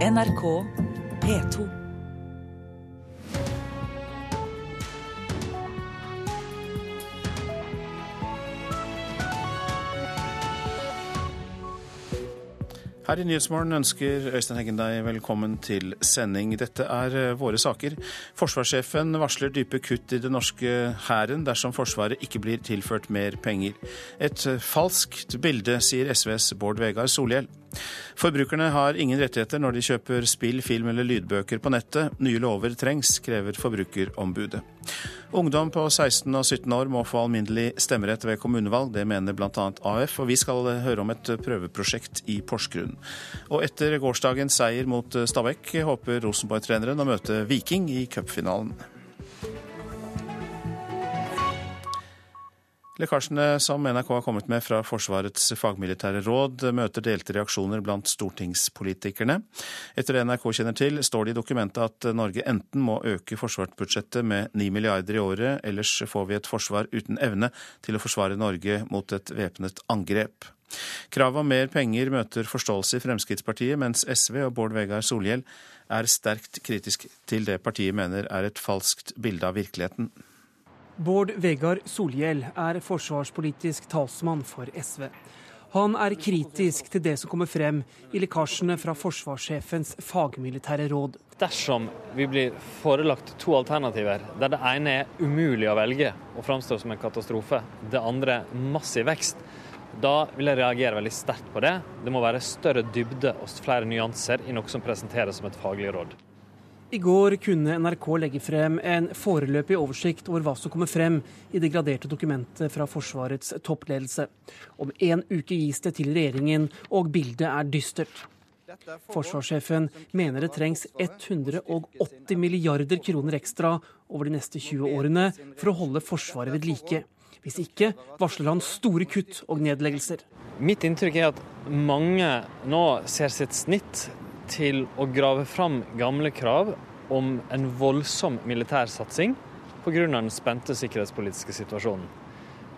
NRK P2. Her i Nyhetsmorgen ønsker Øystein Heggen deg velkommen til sending. Dette er eh, våre saker. Forsvarssjefen varsler dype kutt i det norske hæren dersom Forsvaret ikke blir tilført mer penger. Et eh, falskt bilde, sier SVs Bård Vegar Solhjell. Forbrukerne har ingen rettigheter når de kjøper spill, film eller lydbøker på nettet. Nye lover trengs, krever Forbrukerombudet. Ungdom på 16 og 17 år må få alminnelig stemmerett ved kommunevalg. Det mener bl.a. AF, og vi skal høre om et prøveprosjekt i Porsgrunn. Og etter gårsdagens seier mot Stabæk håper Rosenborg-treneren å møte Viking i cupfinalen. Lekkasjene som NRK har kommet med fra Forsvarets fagmilitære råd, møter delte reaksjoner blant stortingspolitikerne. Etter det NRK kjenner til, står det i dokumentet at Norge enten må øke forsvarsbudsjettet med 9 milliarder i året, ellers får vi et forsvar uten evne til å forsvare Norge mot et væpnet angrep. Kravet om mer penger møter forståelse i Fremskrittspartiet, mens SV og Bård Vegar Solhjell er sterkt kritisk til det partiet mener er et falskt bilde av virkeligheten. Bård Vegar Solhjell er forsvarspolitisk talsmann for SV. Han er kritisk til det som kommer frem i lekkasjene fra forsvarssjefens fagmilitære råd. Dersom vi blir forelagt to alternativer, der det ene er umulig å velge og framstår som en katastrofe, det andre massiv vekst, da vil jeg reagere veldig sterkt på det. Det må være større dybde og flere nyanser i noe som presenteres som et faglig råd. I går kunne NRK legge frem en foreløpig oversikt over hva som kommer frem i det graderte dokumentet fra Forsvarets toppledelse. Om en uke gis det til regjeringen, og bildet er dystert. Forsvarssjefen mener det trengs 180 milliarder kroner ekstra over de neste 20 årene for å holde Forsvaret ved like. Hvis ikke varsler han store kutt og nedleggelser. Mitt inntrykk er at mange nå ser sitt snitt til å grave fram gamle krav om en voldsom militær satsing pga. den spente sikkerhetspolitiske situasjonen.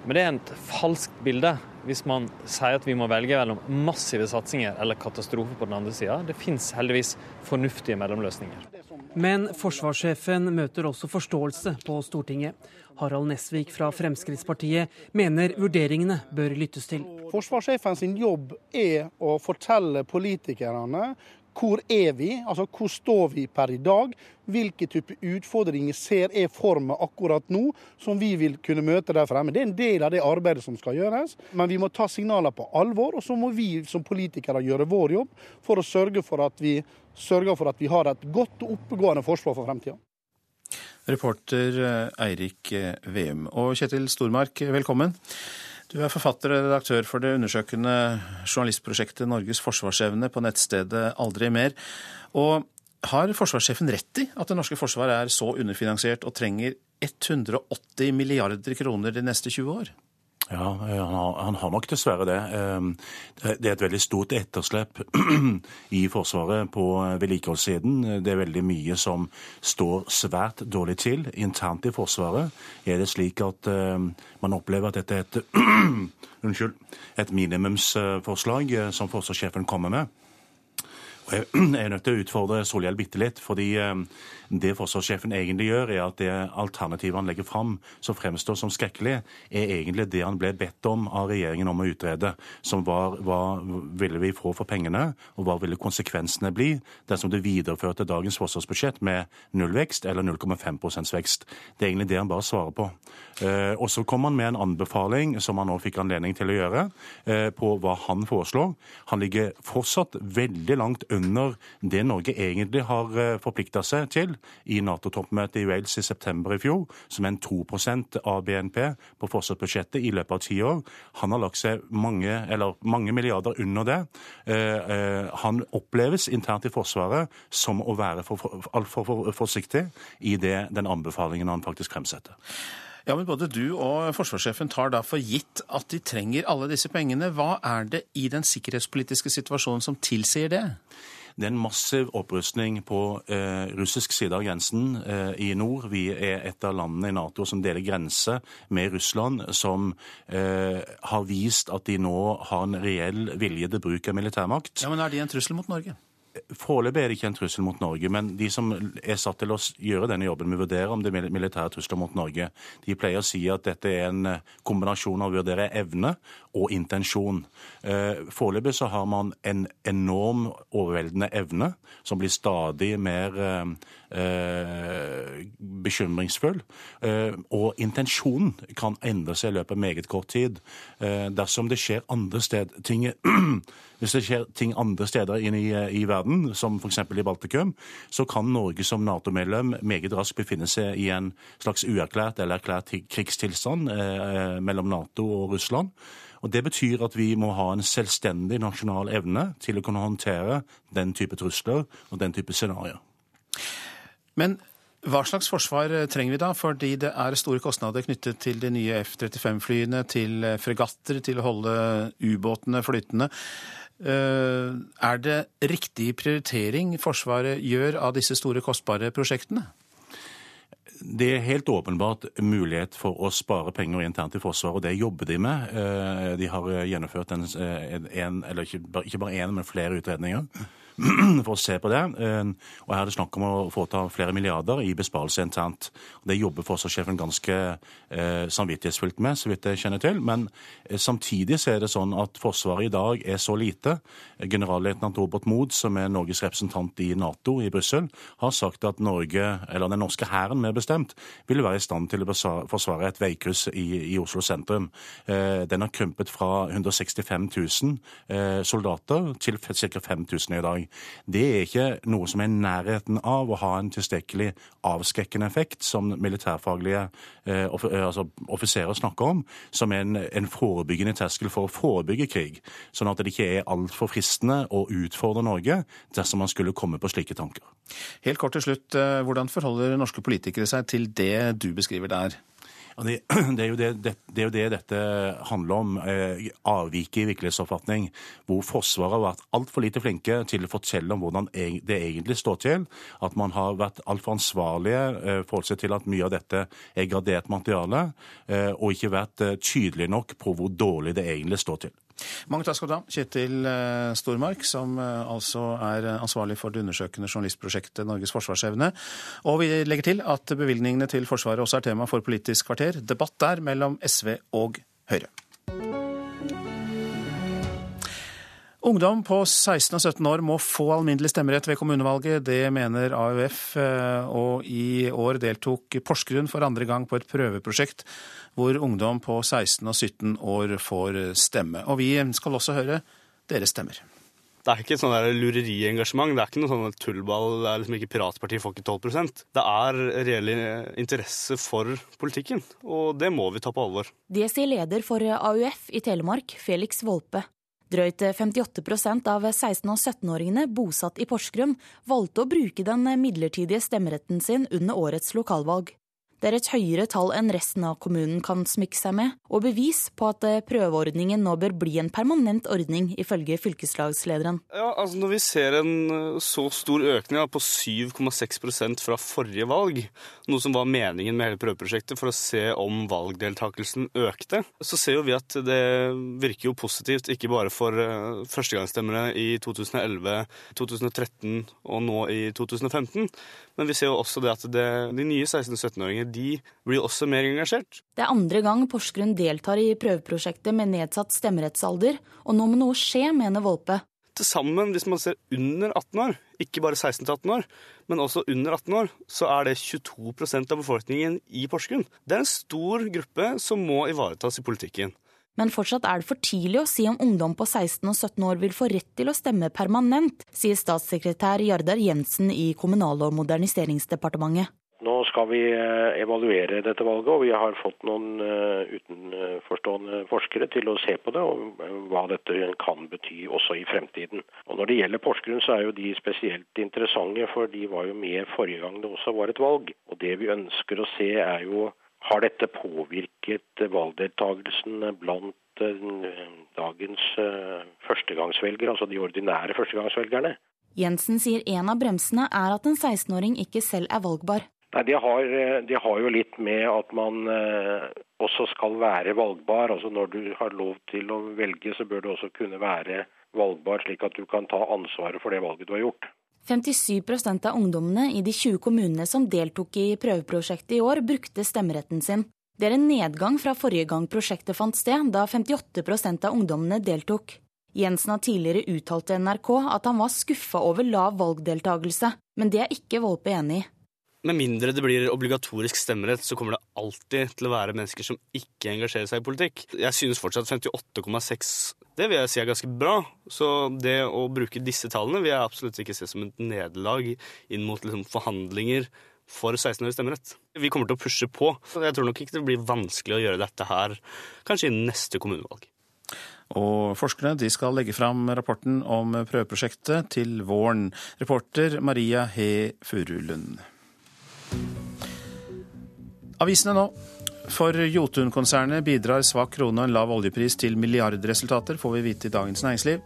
Men det er et falskt bilde hvis man sier at vi må velge mellom massive satsinger eller katastrofe på den andre sida. Det fins heldigvis fornuftige mellomløsninger. Men forsvarssjefen møter også forståelse på Stortinget. Harald Nesvik fra Fremskrittspartiet mener vurderingene bør lyttes til. Forsvarssjefens jobb er å fortelle politikerne hvor er vi, altså hvor står vi per i dag? Hvilke type utfordringer ser jeg for meg akkurat nå, som vi vil kunne møte der fremme. Det er en del av det arbeidet som skal gjøres. Men vi må ta signaler på alvor, og så må vi som politikere gjøre vår jobb for å sørge for at vi, for at vi har et godt og oppegående forsvar for fremtida. Reporter eh, Eirik eh, Veum. Og Kjetil Stormark, velkommen. Du er forfatter og redaktør for det undersøkende journalistprosjektet Norges forsvarsevne på nettstedet Aldri mer. Og har forsvarssjefen rett i at det norske forsvaret er så underfinansiert og trenger 180 milliarder kroner de neste 20 år? Ja, han har, han har, nok dessverre det. Ehm, det er et veldig stort etterslep i Forsvaret på vedlikeholdssiden. Det er veldig mye som står svært dårlig til. Internt i Forsvaret er det slik at ehm, man opplever at dette er et, unnskyld, et minimumsforslag eh, som forsvarssjefen kommer med. Jeg er nødt til å utfordre Solhjell bitte litt. fordi ehm, det forsvarssjefen egentlig gjør, er at det alternativet han legger fram, som fremstår som skrekkelig, er egentlig det han ble bedt om av regjeringen om å utrede. Som var hva ville vi få for pengene, og hva ville konsekvensene bli dersom det videreførte dagens forsvarsbudsjett med nullvekst eller 0,5% vekst. Det er egentlig det han bare svarer på. Eh, og så kom han med en anbefaling, som han nå fikk anledning til å gjøre, eh, på hva han foreslår. Han ligger fortsatt veldig langt under det Norge egentlig har eh, forplikta seg til i Nato-toppmøtet i Wales i september i fjor, som er en 2% av BNP på forsvarsbudsjettet i løpet av ti år. Han har lagt seg mange, mange milliarder under det. Eh, eh, han oppleves internt i Forsvaret som å være altfor for, for, forsiktig i det, den anbefalingen han faktisk fremsetter. Ja, men Både du og forsvarssjefen tar da for gitt at de trenger alle disse pengene. Hva er det i den sikkerhetspolitiske situasjonen som tilsier det? Det er en massiv opprustning på eh, russisk side av grensen eh, i nord. Vi er et av landene i Nato som deler grense med Russland, som eh, har vist at de nå har en reell vilje til bruk av militærmakt. Ja, Men er de en trussel mot Norge? Foreløpig er det ikke en trussel mot Norge, men de som er satt til å gjøre denne jobben med å vurdere om det er militære trusler mot Norge, de pleier å si at dette er en eh, kombinasjon av å vurdere evne og intensjon. Eh, foreløpig så har man en enorm overveldende evne, som blir stadig mer eh, bekymringsfull. Og intensjonen kan endre seg i løpet av meget kort tid. Dersom det skjer andre steder, ting, hvis det skjer ting andre steder i, i verden, verden, som f.eks. i Baltikum, så kan Norge som Nato-medlem meget raskt befinne seg i en slags uerklært eller erklært krigstilstand eh, mellom Nato og Russland. Og Det betyr at vi må ha en selvstendig nasjonal evne til å kunne håndtere den type trusler og den type scenarioer. Men hva slags forsvar trenger vi da? Fordi det er store kostnader knyttet til de nye F-35-flyene, til fregatter, til å holde ubåtene flytende. Eh, er det riktig prioritering Forsvaret gjør av disse store, kostbare prosjektene? Det er helt åpenbart mulighet for å spare penger internt i Forsvaret, og det jobber de med. Eh, de har gjennomført en, en eller ikke bare én, men flere utredninger for å se på det. Eh, og her er det snakk om å få ta flere milliarder i besparelse internt. Det jobber forsvarssjefen ganske eh, samvittighetsfullt med, så vidt jeg kjenner til. Men eh, samtidig så er det sånn at Forsvaret i dag er så lite. Generalløytnant Robert Mood, som er Norges representant i Nato i Brussel, har sagt at Norge, eller den norske hæren mer bestemt, vil være i stand til å forsvare et veikryss i, i Oslo sentrum. Den har krympet fra 165 000 eh, soldater til ca. 5000 i dag. Det er ikke noe som er i nærheten av å ha en tilstrekkelig avskrekkende effekt, som militærfaglige eh, eh, altså offiserer snakker om, som er en, en, forebyggende terskel for å forebygge krig. Sånn at det ikke er altfor fristende å utfordre Norge dersom man skulle komme på slike tanker. Helt kort til slutt, eh, hvordan forholder norske politikere seg til det du beskriver der? Det, det, er det, det, er jo det dette handler om. Eh, avviket i virkelighetsoppfatning. Hvor Forsvaret har vært altfor lite flinke til å fortelle om hvordan det egentlig står til. At man har vært altfor ansvarlige eh, forhold til at mye av dette er gradert materiale. Eh, og ikke vært eh, tydelig nok på hvor dårlig det egentlig står til. Mange takk skal du ha, Kjetil eh, Stormark, som eh, altså er ansvarlig for det undersøkende journalistprosjektet Norges forsvarsevne. Og vi legger til at bevilgningene til Forsvaret også er tema for Politisk kvarter. Debatt der mellom SV og Høyre. Ungdom på 16 og 17 år må få alminnelig stemmerett ved kommunevalget. Det mener AUF, eh, og i år deltok Porsgrunn for andre gang på et prøveprosjekt hvor ungdom på 16 og 17 år får stemme. Og vi skal også høre deres stemmer. Det er ikke et sånn lureriengasjement. Det er ikke noe sånn tullball. Det er liksom ikke Piratpartiet får ikke 12% Det er reell interesse for politikken, og det må vi ta på alvor. Det sier leder for AUF i Telemark, Felix Volpe. Drøyt 58% av 16- og 17-åringene bosatt i Porsgrunn valgte å bruke den midlertidige stemmeretten sin under årets lokalvalg. Det er et høyere tall enn resten av kommunen kan smykke seg med, og bevis på at eh, prøveordningen nå bør bli en permanent ordning, ifølge fylkeslagslederen. Ja, altså Når vi ser en eh, så stor økning på 7,6% fra forrige valg, noe som var meningen med hele prøveprosjektet for å se om valgdeltakelsen økte, så ser jo vi at det virker jo positivt, ikke bare for uh, førstegangsstemmere i 2011, 2013 og nå i 2015, men vi ser jo også det at det, de nye 16-17-åringene de blir også mer engasjert. Det er andre gang Porsgrunn deltar i prøveprosjektet med nedsatt stemmerettsalder, og nå må noe skje, mener Volpe. Til sammen, hvis man ser under 18 år, ikke bare 16-18 år, men også under 18 år, så er det 22% av befolkningen i Porsgrunn. Det er en stor gruppe som må ivaretas i politikken. Men fortsatt er det for tidlig å si om ungdom på 16 og 17 år vil få rett til å stemme permanent, sier statssekretær Jardar Jensen i Kommunal- og moderniseringsdepartementet. Nå skal vi eh, evaluere dette valget, og vi har fått noen eh, utenforstående forskere til å se på det, og eh, hva dette kan bety også i fremtiden. Og Når det gjelder Porsgrunn, så er jo de spesielt interessante, for de var jo med forrige gang det også var et valg. Og Det vi ønsker å se er jo har dette påvirket valgdeltakelsen blant eh, dagens eh, førstegangsvelgere, altså de ordinære førstegangsvelgerne? Jensen sier en av bremsene er at en 16-åring ikke selv er valgbar. Nei, det har, det har, jo litt med at man også skal være valgbar. Altså Når du har lov til å velge, så bør du også kunne være valgbar, slik at du kan ta ansvaret for det valget du har gjort. 57% av ungdommene i de 20 kommunene som deltok i prøveprosjektet i år, brukte stemmeretten sin. Det er en nedgang fra forrige gang prosjektet fant sted, da 58% av ungdommene deltok. Jensen har tidligere uttalt til NRK at han var skuffa over lav valgdeltakelse, men det er ikke Volpe enig i. Med mindre det blir obligatorisk stemmerett, så kommer det alltid til å være mennesker som ikke engasjerer seg i politikk. Jeg synes fortsatt 58,6 det vil jeg si er ganske bra. Så det å bruke disse tallene vil jeg absolutt ikke se som et nederlag inn mot liksom, forhandlinger for 16-årig stemmerett. Vi kommer til å pushe på. Jeg tror nok ikke det blir vanskelig å gjøre dette her kanskje innen neste kommunevalg. Og forskerne skal legge fram rapporten om prøveprosjektet til våren. Reporter Maria He Furulund. Avisene nå. For Jotun-konsernet bidrar svak krone og en lav oljepris til milliardresultater, får vi vite i Dagens Næringsliv.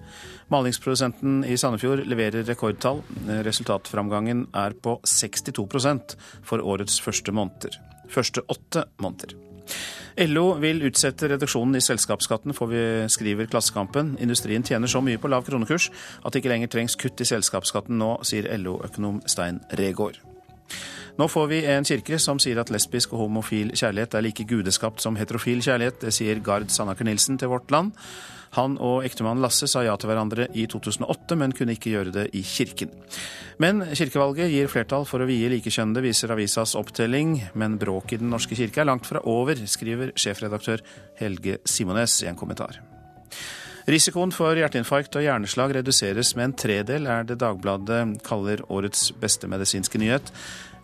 Malingsprodusenten i Sandefjord leverer rekordtall. Resultatframgangen er på 62% for årets første måneder. Første åtte måneder. LO vil utsette reduksjonen i selskapsskatten, får vi skriver Klassekampen. Industrien tjener så mye på lav kronekurs at det ikke lenger trengs kutt i selskapsskatten nå, sier LO-økonom Stein Regård. Nå får vi en kirke som sier at lesbisk og homofil kjærlighet er like gudeskapt som heterofil kjærlighet. Det sier Gard Sandaker Nilsen til Vårt Land. Han og ektemannen Lasse sa ja til hverandre i 2008, men kunne ikke gjøre det i kirken. Men kirkevalget gir flertall for å vie likekjønnede, viser avisas opptelling. Men bråket i Den norske kirke er langt fra over, skriver sjefredaktør Helge Simones i en kommentar. Risikoen for hjerteinfarkt og hjerneslag reduseres med en tredel, er det Dagbladet kaller årets beste medisinske nyhet.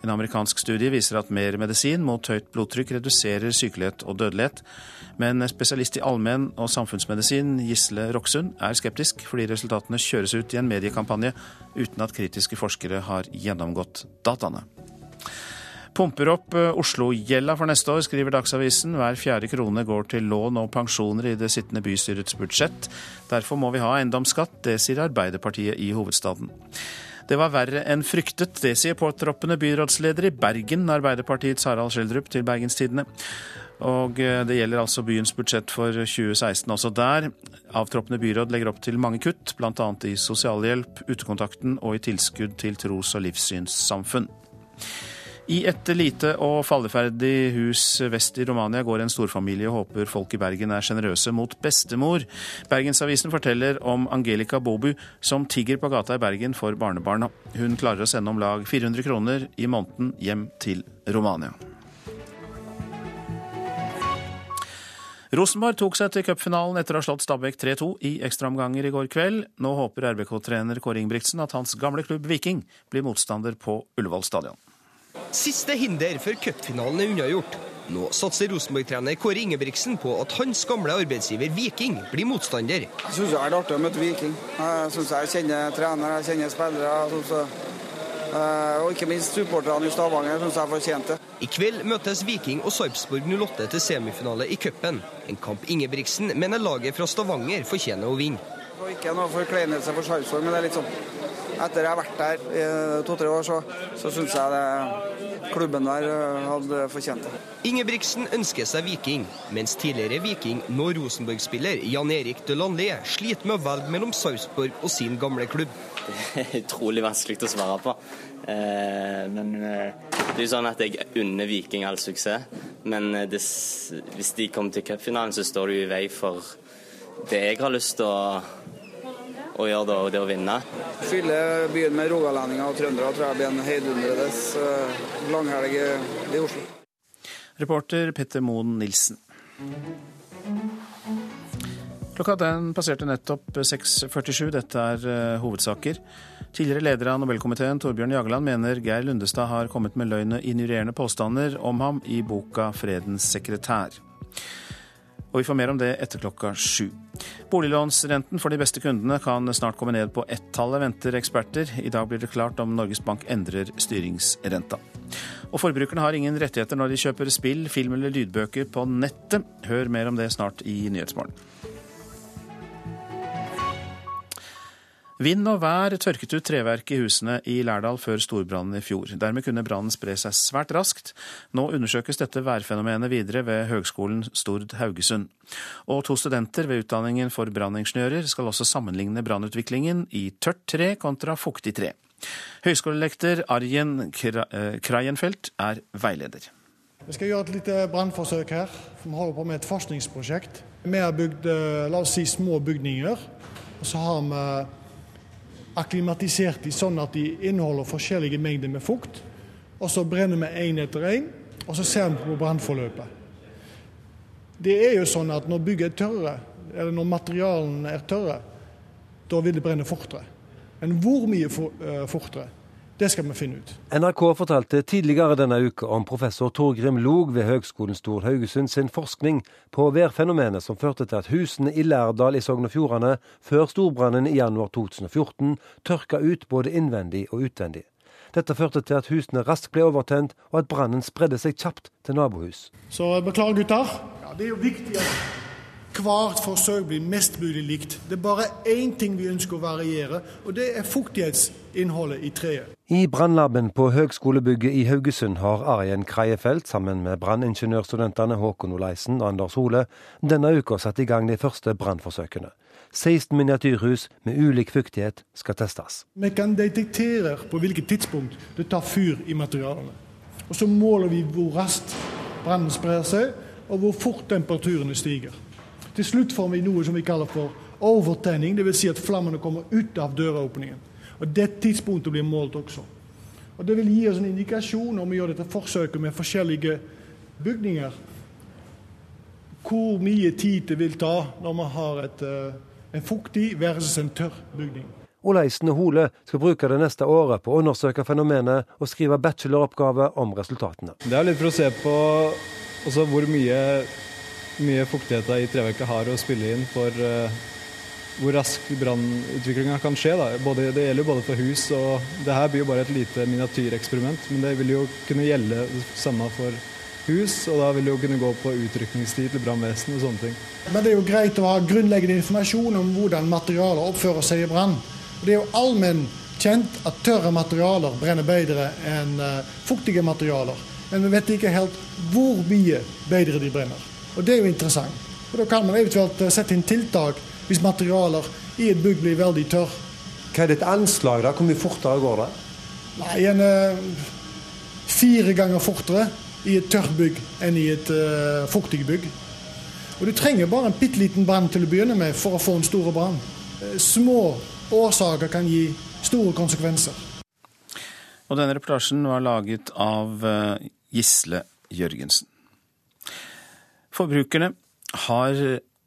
En amerikansk studie viser at mer medisin mot høyt blodtrykk reduserer sykelighet og dødelighet. Men spesialist i allmenn- og samfunnsmedisin Gisle Roksund er skeptisk, fordi resultatene kjøres ut i en mediekampanje uten at kritiske forskere har gjennomgått dataene. Pumper opp eh, Oslo-gjelda for neste år, skriver Dagsavisen. Hver fjerde krone går til lån og pensjoner i det sittende bystyrets budsjett. Derfor må vi ha eiendomsskatt, det sier Arbeiderpartiet i hovedstaden. Det var verre enn fryktet, det sier påtroppende byrådsleder i Bergen, Arbeiderpartiets Harald Schjelderup til Bergenstidene. Og eh, det gjelder altså byens budsjett for 2016 også der. Avtroppende byråd legger opp til mange kutt, bl.a. i sosialhjelp, utekontakten og i tilskudd til tros- og livssynssamfunn. I et lite og falleferdig hus vest i Romania går en storfamilie og håper folk i Bergen er sjenerøse mot bestemor. Bergensavisen forteller om Angelica Bobu, som tigger på gata i Bergen for barnebarna. Hun klarer å sende om lag 400 kroner i måneden hjem til Romania. Rosenborg tok seg til cupfinalen etter å ha slått Stabæk 3-2 i ekstraomganger i går kveld. Nå håper RBK-trener Kåre Ingebrigtsen at hans gamle klubb Viking blir motstander på Ullevål stadion. Siste hinder før cupfinalen er unnagjort. Nå satser Rosenborg-trener Kåre Ingebrigtsen på at hans gamle arbeidsgiver Viking blir motstander. Jeg syns det er artig å møte Viking. Jeg syns jeg kjenner trenere, jeg kjenner spillere. Jeg synes, og ikke minst supporterne i Stavanger syns jeg fortjente det. I kveld møtes Viking og Sarpsborg 08 til semifinale i cupen. En kamp Ingebrigtsen mener laget fra Stavanger fortjener å vinne. Ikke noe forkleinelse for Sarpsborg, men det er litt sånn etter jeg har vært der i to-tre år, så, så syns jeg det, klubben der hadde fortjent det. Ingebrigtsen ønsker seg Viking, mens tidligere Viking, nå Rosenborg-spiller Jan Erik Delanlé sliter med å velge mellom Sarpsborg og sin gamle klubb. Det er utrolig vanskelig å svare på. Eh, men eh, det er jo sånn at jeg unner Viking all suksess. Men eh, det, hvis de kommer til cupfinalen, så står det jo i vei for det jeg har lyst til å å gjøre det, og det å vinne. Fylle byen med rogalendinger og trøndere tror jeg blir en heidundrende langhelg i Oslo. Reporter Petter Moen Nilsen. Klokka den passerte nettopp 6.47. Dette er uh, hovedsaker. Tidligere leder av Nobelkomiteen Torbjørn Jagland mener Geir Lundestad har kommet med løgn og injurierende påstander om ham i boka 'Fredens sekretær'. Og vi får mer om det etter klokka sju. Boliglånsrenten for de beste kundene kan snart komme ned på ett-tallet, venter eksperter. I dag blir det klart om Norges Bank endrer styringsrenta. Og forbrukerne har ingen rettigheter når de kjøper spill, film eller lydbøker på nettet. Hør mer om det snart i Nyhetsmorgen. Vind og vær tørket ut treverket i husene i Lærdal før storbrannen i fjor. Dermed kunne brannen spre seg svært raskt. Nå undersøkes dette værfenomenet videre ved Høgskolen Stord Haugesund. Og to studenter ved utdanningen for branningeniører skal også sammenligne brannutviklingen i tørt tre kontra fuktig tre. Høyskolelektor Arjen Kreienfeldt er veileder. Vi skal gjøre et lite brannforsøk her. Vi holder på med et forskningsprosjekt. Vi har bygd eh, la oss si, små bygninger. og Så har vi akklimatisert de sånn at de inneholder forskjellige mengder med fukt. Og Så brenner vi én etter én, og så ser vi på brannforløpet. Det er jo sånn at når bygget er tørre, eller når materialene er tørre, da vil det brenne fortere. Men hvor mye eh, fortere? Det skal vi finne ut. NRK fortalte tidligere denne uka om professor Torgrim Log ved Høgskolen Stor Haugesund sin forskning på værfenomenet som førte til at husene i Lærdal i Sogn og Fjordane før storbrannen i januar 2014 tørka ut både innvendig og utvendig. Dette førte til at husene raskt ble overtent, og at brannen spredde seg kjapt til nabohus. Så beklager, gutter. Ja, det er jo viktig at hvert forsøk blir mest mulig likt. Det er bare én ting vi ønsker å variere, og det er fuktighetsinnholdet i treet. I brannlaben på Høgskolebygget i Haugesund har Arjen Kreiefelt sammen med branningeniørstudentene Håkon Oleisen og Anders Hole denne uka satt i gang de første brannforsøkene. 16 miniatyrhus med ulik fuktighet skal testes. Vi kan detektere på hvilket tidspunkt det tar fyr i materialene. Og Så måler vi hvor raskt brannen sprer seg, og hvor fort temperaturene stiger. Til slutt får vi noe som vi kaller for overtenning, dvs. Si at flammene kommer ut av døråpningen. Og Det tidspunktet blir målt også. Og Det vil gi oss en indikasjon om vi gjør dette forsøket med forskjellige bygninger. Hvor mye tid det vil ta når man har et, eh, en fuktig versus en tørr bygning. Oleisen og Hole skal bruke det neste året på å undersøke fenomenet og skrive bacheloroppgave om resultatene. Det er litt for å se på hvor mye mye fuktigheter i treverket har å spille inn for uh, hvor rask brannutviklinga kan skje. Både, det gjelder både for hus og Det her blir jo bare et lite miniatyreksperiment, men det vil jo kunne gjelde det samme for hus, og da vil det jo kunne gå på utrykningstid til brannvesenet og sånne ting. Men det er jo greit å ha grunnleggende informasjon om hvordan materialer oppfører seg i brann. Det er jo allmenn kjent at tørre materialer brenner bedre enn uh, fuktige materialer. Men vi vet ikke helt hvor mye bedre de brenner. Og Det er jo interessant. Og Da kan man eventuelt eh, sette inn tiltak hvis materialer i et bygg blir veldig tørr. Hva er ditt anslag? da? Hvor mye fortere går det? Nei, en, uh, Fire ganger fortere i et tørt bygg enn i et uh, fuktig bygg. Og Du trenger bare en bitte liten brann til å begynne med for å få en stor brann. Små årsaker kan gi store konsekvenser. Og denne reportasjen var laget av Gisle Jørgensen. Forbrukerne har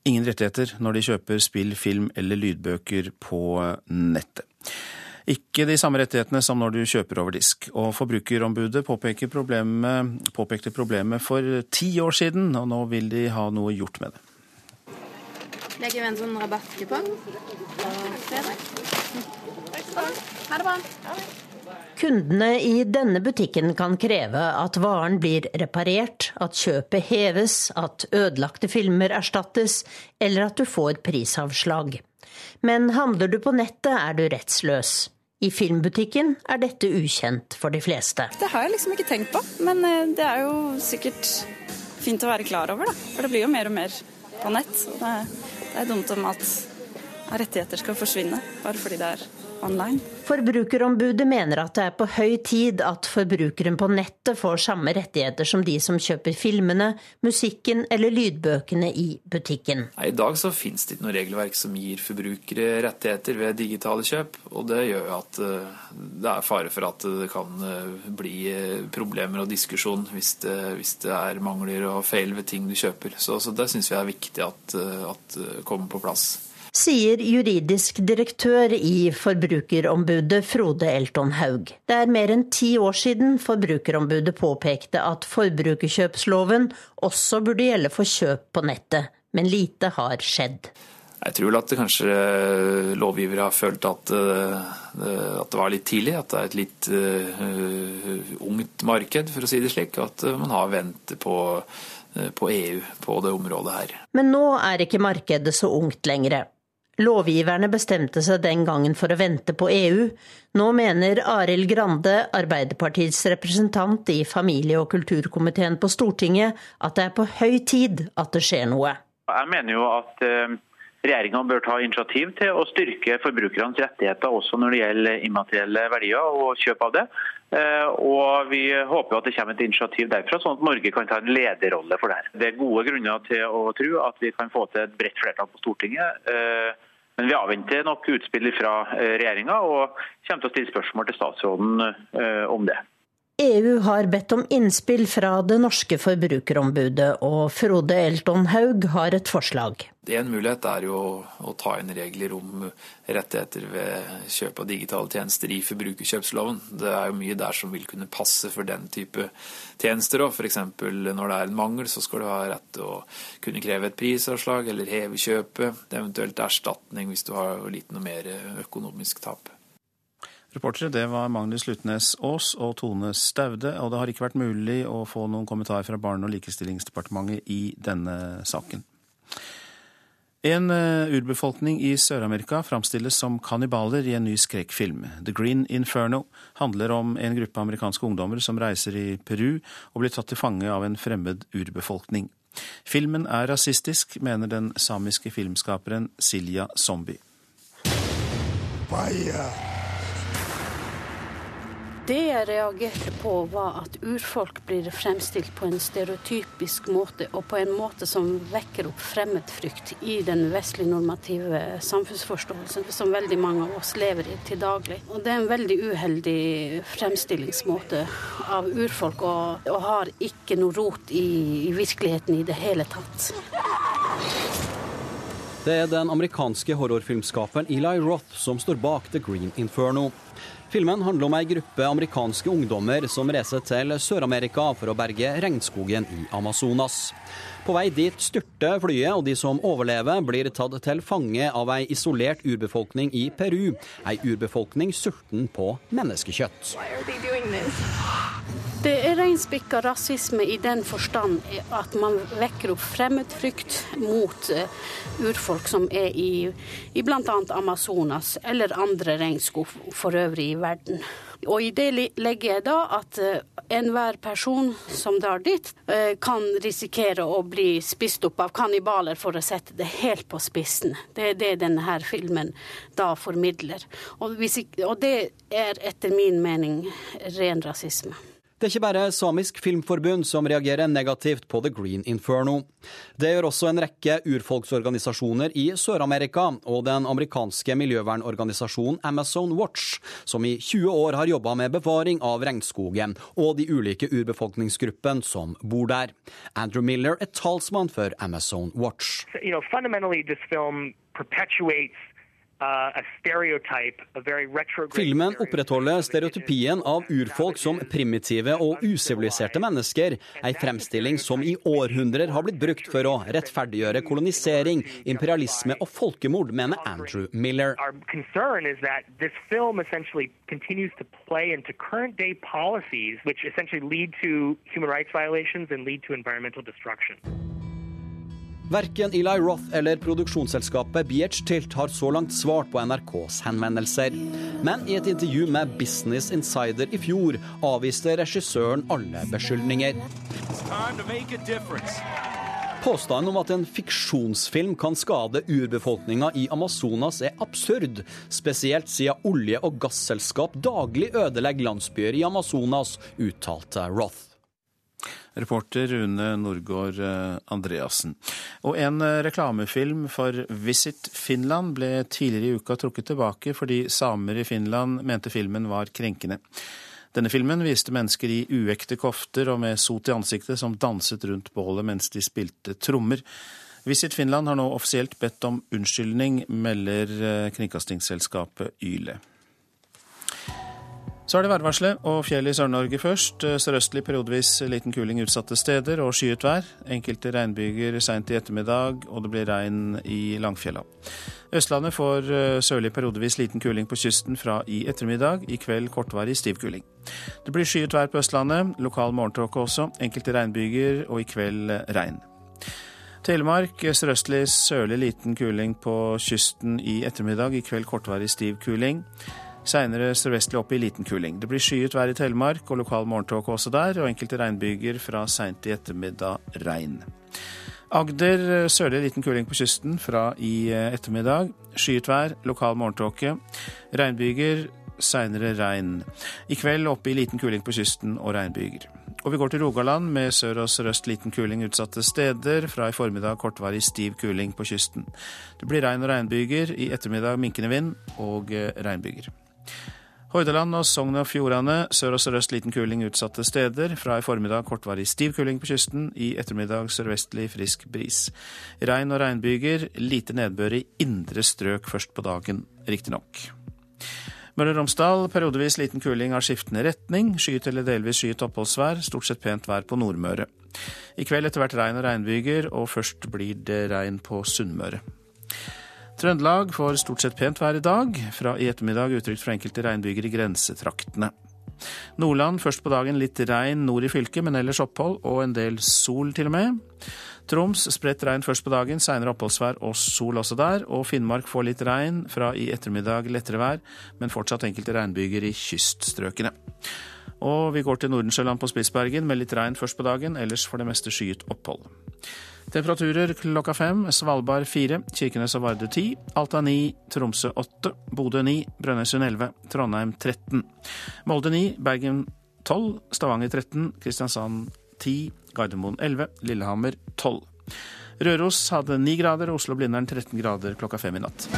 ingen rettigheter når de kjøper spill, film eller lydbøker på nettet. Ikke de samme rettighetene som når du kjøper over disk. Og Forbrukerombudet problemet, påpekte problemet for ti år siden, og nå vil de ha noe gjort med det. Legger vi en sånn rabattkupong på fredag. Ha det bra. Kundene i denne butikken kan kreve at varen blir reparert, at kjøpet heves, at ødelagte filmer erstattes, eller at du får prisavslag. Men handler du på nettet, er du rettsløs. I filmbutikken er dette ukjent for de fleste. Det har jeg liksom ikke tenkt på, men eh, det er jo sikkert fint å være klar over, da. For det blir jo mer og mer på nett. Det det er dumt om at rettigheter skal forsvinne bare fordi det er online. Forbrukerombudet mener at det er på høy tid at forbrukeren på nettet får samme rettigheter som de som kjøper filmene, musikken eller lydbøkene i butikken. I dag så finnes det ikke noe regelverk som gir forbrukere rettigheter ved digitale kjøp. og Det gjør at eh, det er fare for at det kan eh, bli eh, problemer og diskusjon hvis det, hvis det er mangler og feil ved ting du kjøper. Så, så det syns vi er viktig at, at kommer på plass sier juridisk direktør i Forbrukerombudet Frode Elton Haug. Det er mer enn ti år siden Forbrukerombudet påpekte at forbrukerkjøpsloven også burde gjelde for kjøp på nettet, men lite har skjedd. Jeg tror vel at kanskje lovgivere har følt at, eh, at, det var litt tidlig, at det er et litt uh, ungt marked, for å si det slik. At man har ventet på, på EU på det området her. Men nå er ikke markedet så ungt lenger. Lovgiverne bestemte seg den gangen for å vente på EU. Nå mener Arild Grande, Arbeiderpartiets representant i familie- og kulturkomiteen på Stortinget, at det er på høy tid at det skjer noe. Jeg mener jo at eh, regjeringa bør ta initiativ til å styrke forbrukernes rettigheter også når det gjelder immaterielle verdier og kjøp av det. Eh, og Vi håper at det kommer et initiativ derfra, sånn at Norge kan ta en lederrolle for det. her. Det er gode grunner til å tro at vi kan få til et bredt flertall på Stortinget. Eh, men vi avventer nok utspill fra regjeringa og kommer til å stille spørsmål til statsråden om det. EU har bedt om innspill fra det norske forbrukerombudet, og Frode Elton Haug har et forslag. En mulighet er jo å ta inn regler om rettigheter ved kjøp av digitale tjenester i forbrukerkjøpsloven. Det er jo mye der som vil kunne passe for den type tjenester. F.eks. når det er en mangel, så skal du ha rett til å kunne kreve et prisavslag eller heve kjøpet. Eventuelt erstatning hvis du har litt noe mer økonomisk tap. Reportere det var Magnus Lutnes Aas og Tone Staude, og det har ikke vært mulig å få noen kommentar fra Barne- og likestillingsdepartementet i denne saken. En eh, urbefolkning i Sør-Amerika framstilles som kannibaler i en ny skrekkfilm. The Green Inferno handler om en gruppe amerikanske ungdommer som reiser i Peru og blir tatt til fange av en fremmed urbefolkning. Filmen er rasistisk, mener den samiske filmskaperen Silja Zombie. Vaya. Det jeg reagerte på, var at urfolk blir fremstilt på en stereotypisk måte, og på en måte som vekker opp fremmedfrykt i den vestlig normative samfunnsforståelsen som veldig mange av oss lever i til daglig. Og det er en veldig uheldig fremstillingsmåte av urfolk, og, og har ikke noe rot i, i virkeligheten i det hele tatt. Det er den amerikanske horrorfilmskaperen Eli Roth som står bak The Green Inferno. Filmen handler om ei gruppe amerikanske ungdommer som reiser til Sør-Amerika for å berge regnskogen i Amazonas. På vei dit styrter flyet, og de som overlever, blir tatt til fange av ei isolert urbefolkning i Peru. Ei urbefolkning sulten på menneskekjøtt. Det er reinspikka rasisme i den forstand at man vekker opp fremmedfrykt mot uh, urfolk som er i, i bl.a. Amazonas eller andre regnskog for øvrig i verden. Og i det legger jeg da at uh, enhver person som drar dit, uh, kan risikere å bli spist opp av kannibaler, for å sette det helt på spissen. Det er det denne her filmen da formidler. Og, og det er etter min mening ren rasisme. Det er ikke bare Samisk Filmforbund som reagerer negativt på The Green Inferno. Det gjør også en rekke urfolksorganisasjoner i Sør-Amerika og den amerikanske miljøvernorganisasjonen Amazon Watch, som i 20 år har jobba med bevaring av regnskogen og de ulike urbefolkningsgruppene som bor der. Andrew Miller er talsmann for Amazon Watch. You know, Filmen opprettholder stereotypien av urfolk som primitive og usiviliserte mennesker, ei fremstilling som i århundrer har blitt brukt for å rettferdiggjøre kolonisering, imperialisme og folkemord, mener Andrew Miller. continues to play into current day policies which essentially lead to human rights violations and lead to environmental destruction. Verken Eli Roth eller produksjonsselskapet BH Tilt har så langt svart på NRKs henvendelser. Men i et intervju med Business Insider i fjor avviste regissøren alle beskyldninger. Påstanden om at en fiksjonsfilm kan skade urbefolkninga i Amazonas er absurd, spesielt siden olje- og gasselskap daglig ødelegger landsbyer i Amazonas, uttalte Roth. Reporter Rune Norgård eh, Andreassen. Og en eh, reklamefilm for Visit Finland ble tidligere i uka trukket tilbake fordi samer i Finland mente filmen var krenkende. Denne filmen viste mennesker i uekte kofter og med sot i ansiktet som danset rundt bålet mens de spilte trommer. Visit Finland har nå offisielt bedt om unnskyldning, melder eh, kringkastingsselskapet Yle. Så er det værvarselet og fjell i Sør-Norge først. Sørøstlig periodevis liten kuling utsatte steder og skyet vær. Enkelte regnbyger seint i ettermiddag, og det blir regn i Langfjella. Østlandet får eh, sørlig periodevis liten kuling på kysten fra i ettermiddag. I kveld kortvarig stiv kuling. Det blir skyet vær på Østlandet. Lokal morgentåke også. Enkelte regnbyger, og i kveld regn. Telemark sørøstlig sørlig liten kuling på kysten i ettermiddag. I kveld kortvarig stiv kuling. Seinere sørvestlig opp i liten kuling. Det blir skyet vær i Telemark og lokal morgentåke også der, og enkelte regnbyger fra seint i ettermiddag regn. Agder sørlig liten kuling på kysten fra i ettermiddag. Skyet vær, lokal morgentåke. Regnbyger, seinere regn. I kveld oppe i liten kuling på kysten og regnbyger. Og vi går til Rogaland med sør og sørøst liten kuling utsatte steder. Fra i formiddag kortvarig stiv kuling på kysten. Det blir regn og regnbyger. I ettermiddag minkende vind og regnbyger. Hordaland og Sogn og Fjordane sør og sørøst liten kuling utsatte steder. Fra i formiddag kortvarig stiv kuling på kysten. I ettermiddag sørvestlig frisk bris. Regn og regnbyger. Lite nedbør i indre strøk først på dagen, riktignok. Møre og Romsdal periodevis liten kuling av skiftende retning. Skyet eller delvis skyet oppholdsvær. Stort sett pent vær på Nordmøre. I kveld etter hvert regn og regnbyger, og først blir det regn på Sunnmøre. Trøndelag får stort sett pent vær i dag. Fra i ettermiddag utrygt for enkelte regnbyger i grensetraktene. Nordland først på dagen litt regn nord i fylket, men ellers opphold og en del sol til og med. Troms spredt regn først på dagen, seinere oppholdsvær og sol også der. Og Finnmark får litt regn, fra i ettermiddag lettere vær, men fortsatt enkelte regnbyger i kyststrøkene. Og vi går til Nordensjøland på Spitsbergen med litt regn først på dagen, ellers for det meste skyet opphold. Temperaturer klokka fem. Svalbard fire, Kirkenes og Vardø ti. Alta ni, Tromsø åtte, Bodø ni, Brønnøysund elleve, Trondheim 13. Molde ni, Bergen 12, Stavanger 13, Kristiansand 10, Gardermoen 11, Lillehammer 12. Røros hadde 9 grader, Oslo-Blindern 13 grader klokka fem i natt.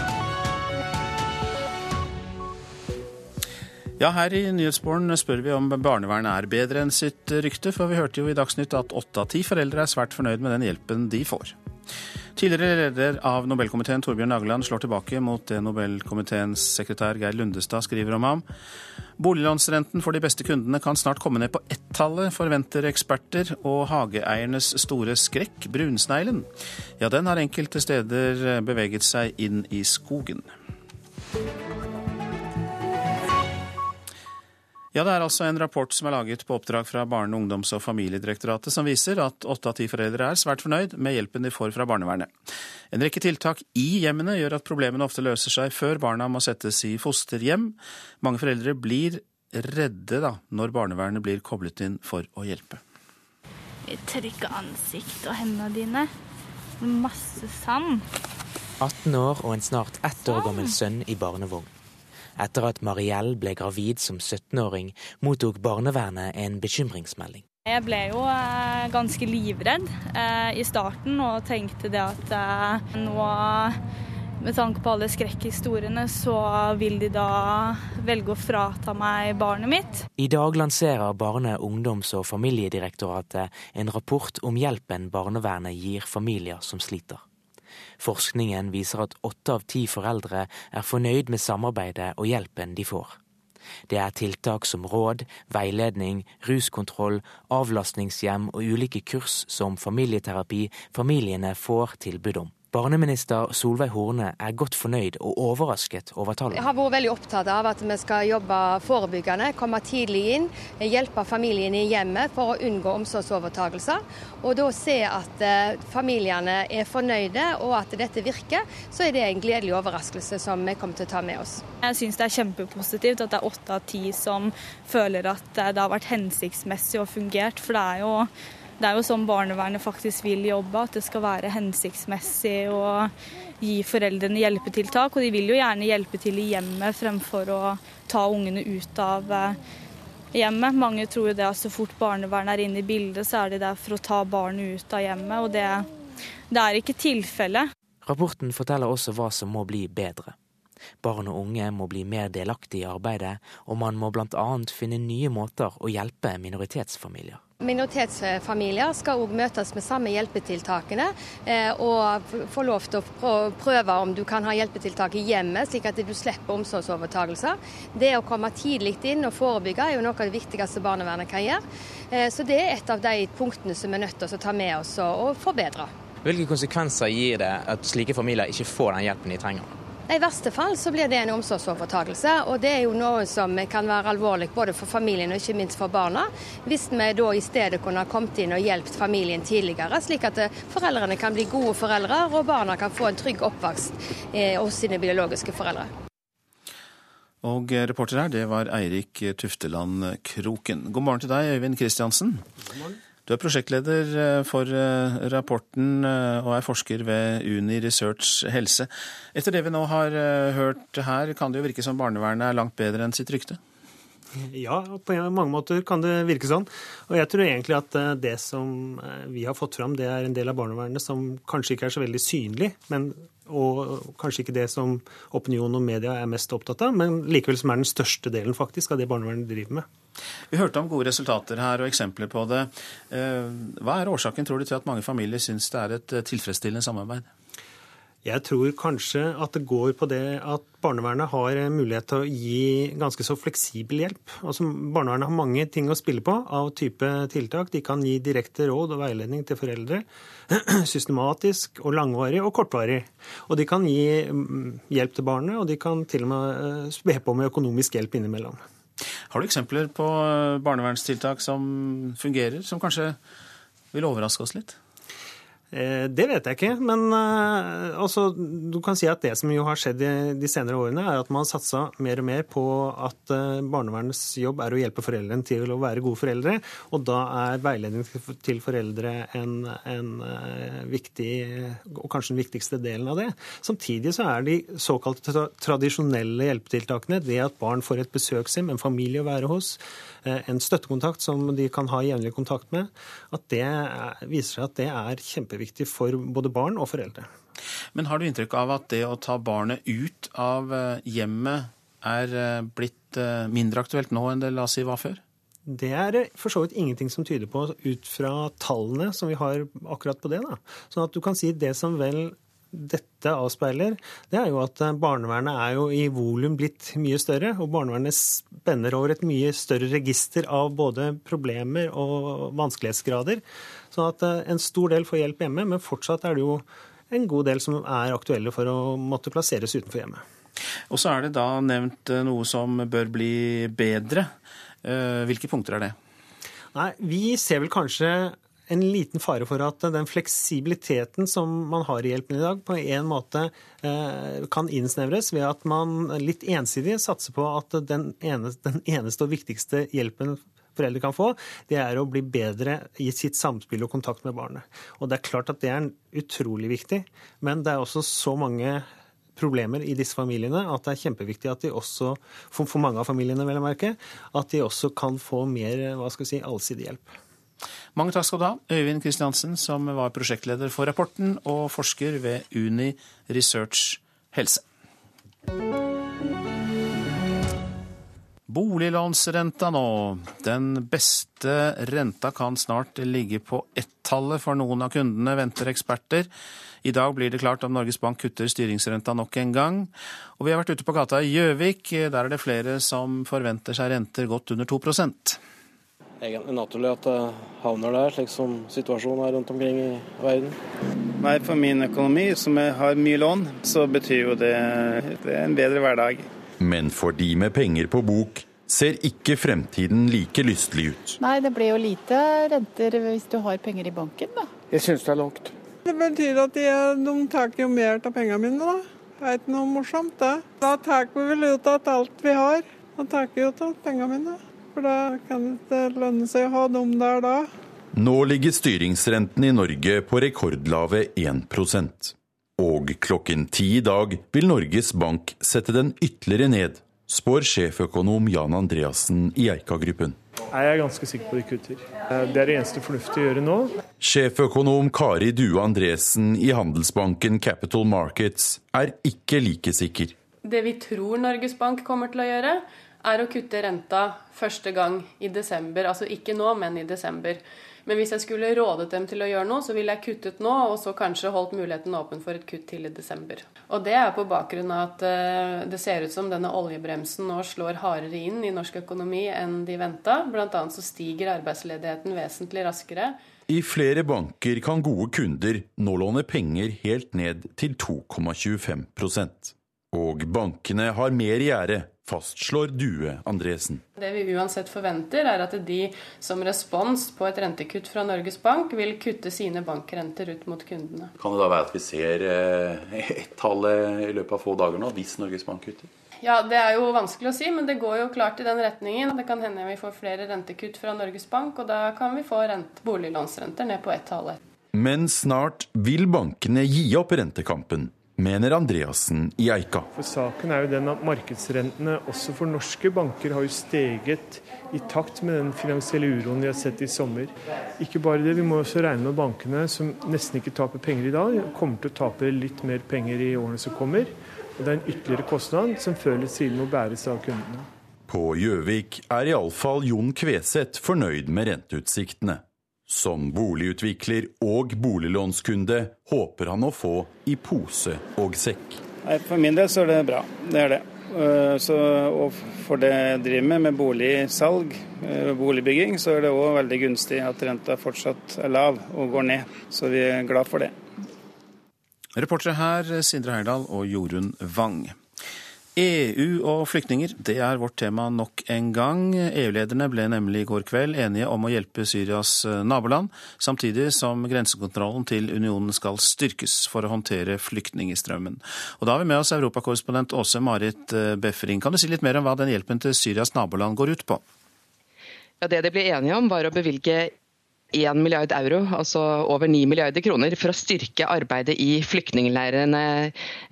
Ja, her i Nyhetsmorgen spør vi om barnevernet er bedre enn sitt rykte, for vi hørte jo i Dagsnytt at åtte av ti foreldre er svært fornøyd med den hjelpen de får. Tidligere leder av Nobelkomiteen Torbjørn Nageland slår tilbake mot det Nobelkomiteens sekretær Geir Lundestad skriver om ham. Boliglånsrenten for de beste kundene kan snart komme ned på ett-tallet, forventer eksperter, og hageeiernes store skrekk, brunsneglen, ja, den har enkelte steder beveget seg inn i skogen. Ja, Det er altså en rapport som er laget på oppdrag fra Barne-, ungdoms- og familiedirektoratet som viser at åtte av ti foreldre er svært fornøyd med hjelpen de får fra barnevernet. En rekke tiltak i hjemmene gjør at problemene ofte løser seg før barna må settes i fosterhjem. Mange foreldre blir redde da, når barnevernet blir koblet inn for å hjelpe. Vi tørker ansikt og hendene dine. Masse sand. 18 år og en snart ett år gammel sønn i barnevogn. Etter at Mariell ble gravid som 17-åring, mottok barnevernet en bekymringsmelding. Jeg ble jo eh, ganske livredd eh, i starten og tenkte det at eh, nå med tanke på alle skrekkhistoriene, så vil de da velge å frata meg barnet mitt. I dag lanserer Barne-, ungdoms- og familiedirektoratet en rapport om hjelpen barnevernet gir familier som sliter. Forskningen viser at åtte av ti foreldre er fornøyd med samarbeidet og hjelpen de får. Det er tiltak som råd, veiledning, ruskontroll, avlastningshjem og ulike kurs som familieterapi familiene får tilbud om. Barneminister Solveig Horne er godt fornøyd og overrasket over tallene. Jeg har vært veldig opptatt av at vi skal jobbe forebyggende, komme tidlig inn, hjelpe familiene i hjemmet for å unngå omsorgsovertagelser. Og da se at eh, familiene er fornøyde og at dette virker, så er det en gledelig overraskelse som vi kommer til å ta med oss. Jeg syns det er kjempepositivt at det er åtte av ti som føler at det har vært hensiktsmessig og fungert. For det er jo det er jo sånn barnevernet faktisk vil jobbe, at det skal være hensiktsmessig å gi foreldrene hjelpetiltak. Og de vil jo gjerne hjelpe til i hjemmet fremfor å ta ungene ut av eh, hjemmet. Mange tror jo det at så fort barnevernet er inne i bildet, så er de der for å ta barnet ut av hjemmet. Og det, det er ikke tilfellet. Rapporten forteller også hva som må bli bedre. Barn og unge må bli mer delaktige i arbeidet, og man må bl.a. finne nye måter å hjelpe minoritetsfamilier. Minoritetsfamilier skal òg møtes med samme hjelpetiltakene, eh, og få lov til å prøve om du kan ha hjelpetiltak i hjemmet, slik at du slipper omsorgsovertagelser. Det å komme tidlig inn og forebygge er jo noe av det viktigste barnevernet kan gjøre. Eh, så det er et av de punktene som vi er nødt til å ta med oss og forbedre. Hvilke konsekvenser gir det at slike familier ikke får den hjelpen de trenger? I verste fall så blir det en omsorgsovertakelse, og det er jo noe som kan være alvorlig både for familien og ikke minst for barna. Hvis vi da i stedet kunne ha kommet inn og hjulpet familien tidligere, slik at foreldrene kan bli gode foreldre og barna kan få en trygg oppvekst eh, hos sine biologiske foreldre. Og reporter her, det var Eirik Tufteland Kroken. God morgen til deg, Øyvind Kristiansen. Du er prosjektleder eh, for eh, rapporten eh, og er forsker ved Uni Research Helse. Etter det vi nå har hørt her, kan det jo virke som barnevernet er langt bedre enn sitt rykte? Ja, på mange måter kan det virke sånn. Og jeg tror egentlig at det som vi har fått fram, det er en del av barnevernet som kanskje ikke er så veldig synlig, men og kanskje ikke det som opinion og media er mest opptatt av, men likevel som er den største delen faktisk av det barnevernet driver med. Vi hørte om gode resultater her og eksempler på det. Eh, hva er årsaken, tror du, til at mange familier syns det er et eh, tilfredsstillende samarbeid? Jeg tror kanskje at det går på det at barnevernet har mulighet til å gi ganske så fleksibel hjelp. Altså, barnevernet har mange ting å spille på av type tiltak. De kan gi direkte råd og veiledning til foreldre. Systematisk og langvarig og kortvarig. Og de kan gi mm, hjelp til barnet, og de kan til og med eh, spe på med økonomisk hjelp innimellom. Har du eksempler på eh, barnevernstiltak som fungerer, som kanskje vil overraske oss litt? Eh, det vet jeg ikke, men uh, altså, du kan si at det som jo har skjedd de, senere årene, er at man har satsa mer og mer på at uh, barnevernets jobb er å hjelpe foreldrene til å være gode foreldre. Og da er veiledning til foreldre en, en viktig, og kanskje den viktigste delen av det. Samtidig så er de såkalte tra tradisjonelle hjelpetiltakene, det at barn får et besøkshjem, en familie å være hos, en støttekontakt som de kan ha jevnlig kontakt med, at det viser seg at det er kjempeviktig kjempeviktig for både barn og foreldre. Men har du inntrykk av at det å ta barnet ut av eh, hjemmet er eh, blitt eh, mindre aktuelt nå enn det la oss si var før? Det er for så vidt ingenting som tyder på, ut fra tallene som vi har akkurat på det. da. Sånn at du kan si det som vel dette avspeiler, det er jo at barnevernet er jo i volum blitt mye større. Og barnevernet spenner over et mye større register av både problemer og vanskelighetsgrader. Sånn at eh, en stor del får hjelp hjemme, men fortsatt er det jo en god del som er aktuelle for å måtte plasseres utenfor hjemmet. Og så er det da nevnt eh, noe som bør bli bedre. Eh, hvilke punkter er det? Nei, Vi ser vel kanskje en liten fare for at den fleksibiliteten som man har i hjelpen i dag, på en måte kan innsnevres ved at man litt ensidig satser på at den eneste, den eneste og viktigste hjelpen foreldre kan få, det er å bli bedre i sitt samspill og kontakt med barnet. Og det er klart at det er utrolig viktig, men det er også så mange problemer i disse familiene at det er kjempeviktig at de også, for, mange av familiene vel å merke, at de også kan få mer hva skal jeg si, allsidig hjelp. Mange takk skal du ha, Øyvind Kristiansen, som var prosjektleder for rapporten og forsker ved Uni Research Helse. Boliglånsrenta nå. Den beste renta kan snart ligge på ett-tallet for noen av kundene, venter eksperter. I dag blir det klart om Norges Bank kutter styringsrenta nok en gang. Og vi har vært ute på gata i Gjøvik. Der er det flere som forventer seg renter godt under 2% Egentlig naturlig at det havner der, slik som situasjonen er rundt omkring i verden. Nei, For min økonomi, som har mye lån, så betyr jo det, det en bedre hverdag. Men for de med penger på bok ser ikke fremtiden like lystelig ut. Nei, det blir jo lite renter hvis du har penger i banken, da. Jeg syns det er lågt. Det betyr at de, de tar jo mer av pengene mine, da. Det er ikke noe morsomt, det. Da tar vi vel ut av alt vi har. Da tar vi ut av pengene mine. For da kan det ikke lønne seg å ha dem der da. Nå ligger styringsrenten i Norge på rekordlave 1 og klokken ti i dag vil Norges Bank sette den ytterligere ned, spår sjeføkonom Jan Andreassen i Eika-gruppen. Jeg er ganske sikker på de kutter. Det er det eneste fornuftige å gjøre nå. Sjeføkonom Kari Due Andresen i handelsbanken Capital Markets er ikke like sikker. Det vi tror Norges Bank kommer til å gjøre, er å kutte renta første gang i desember. Altså ikke nå, men i desember. Men hvis jeg skulle rådet dem til å gjøre noe, så ville jeg kuttet nå, og så kanskje holdt muligheten åpen for et kutt til i desember. Og det er på bakgrunn av at eh, det ser ut som denne oljebremsen nå slår hardere inn i norsk økonomi enn de venta. Annet så stiger arbeidsledigheten vesentlig raskere. I flere banker kan gode kunder nå låne penger helt ned til 2,25% Og bankene har mer i gjære, fastslår Due Andresen. Det vi uansett forventer, er at de som respons på et rentekutt fra Norges Bank, vil kutte sine bankrenter ut mot kundene. Kan det da være at vi ser eh, ett-tallet i løpet av få dager nå, hvis Norges Bank kutter? Ja, Det er jo vanskelig å si, men det går jo klart i den retningen. Det kan hende vi får flere rentekutt fra Norges Bank, og da kan vi få rent, boliglånsrenter ned på ett tallet. Men snart vil bankene gi opp rentekampen mener Andreassen i Eika. For Saken er jo den at markedsrentene også for norske banker har jo steget i takt med den finansielle uroen vi har sett i sommer. Ikke bare det, vi må også regne med bankene som nesten ikke taper penger i dag, kommer til å tape litt mer penger i årene som kommer. Og det er en ytterligere kostnad som før eller siden må bæres av kundene. På Gjøvik er iallfall Jon Kveseth fornøyd med renteutsiktene. Som boligutvikler og boliglånskunde håper han å få i pose og sekk. Nei, For min del så er det bra. Det er det. Eh, så, og for det jeg driver med, med boligsalg, eh, boligbygging, så er det òg veldig gunstig at renta fortsatt er lav og går ned. Så vi er glad for det. Reportere her Sindre Heyerdahl og Jorunn Wang. EU og flyktninger, det er vårt tema nok en gang. EU-lederne ble nemlig i går kveld enige om å hjelpe Syrias eh, naboland, samtidig som grensekontrollen til unionen skal styrkes for å håndtere flyktningstrømmen. Og da har vi med oss europakorrespondent Åse Marit eh, Befring. Kan du si litt mer om hva den hjelpen til Syrias naboland går ut på? Ja, Det de ble enige om, var å bevilge 1 milliard euro, altså over 9 milliarder kroner, for å styrke arbeidet i flyktningleirene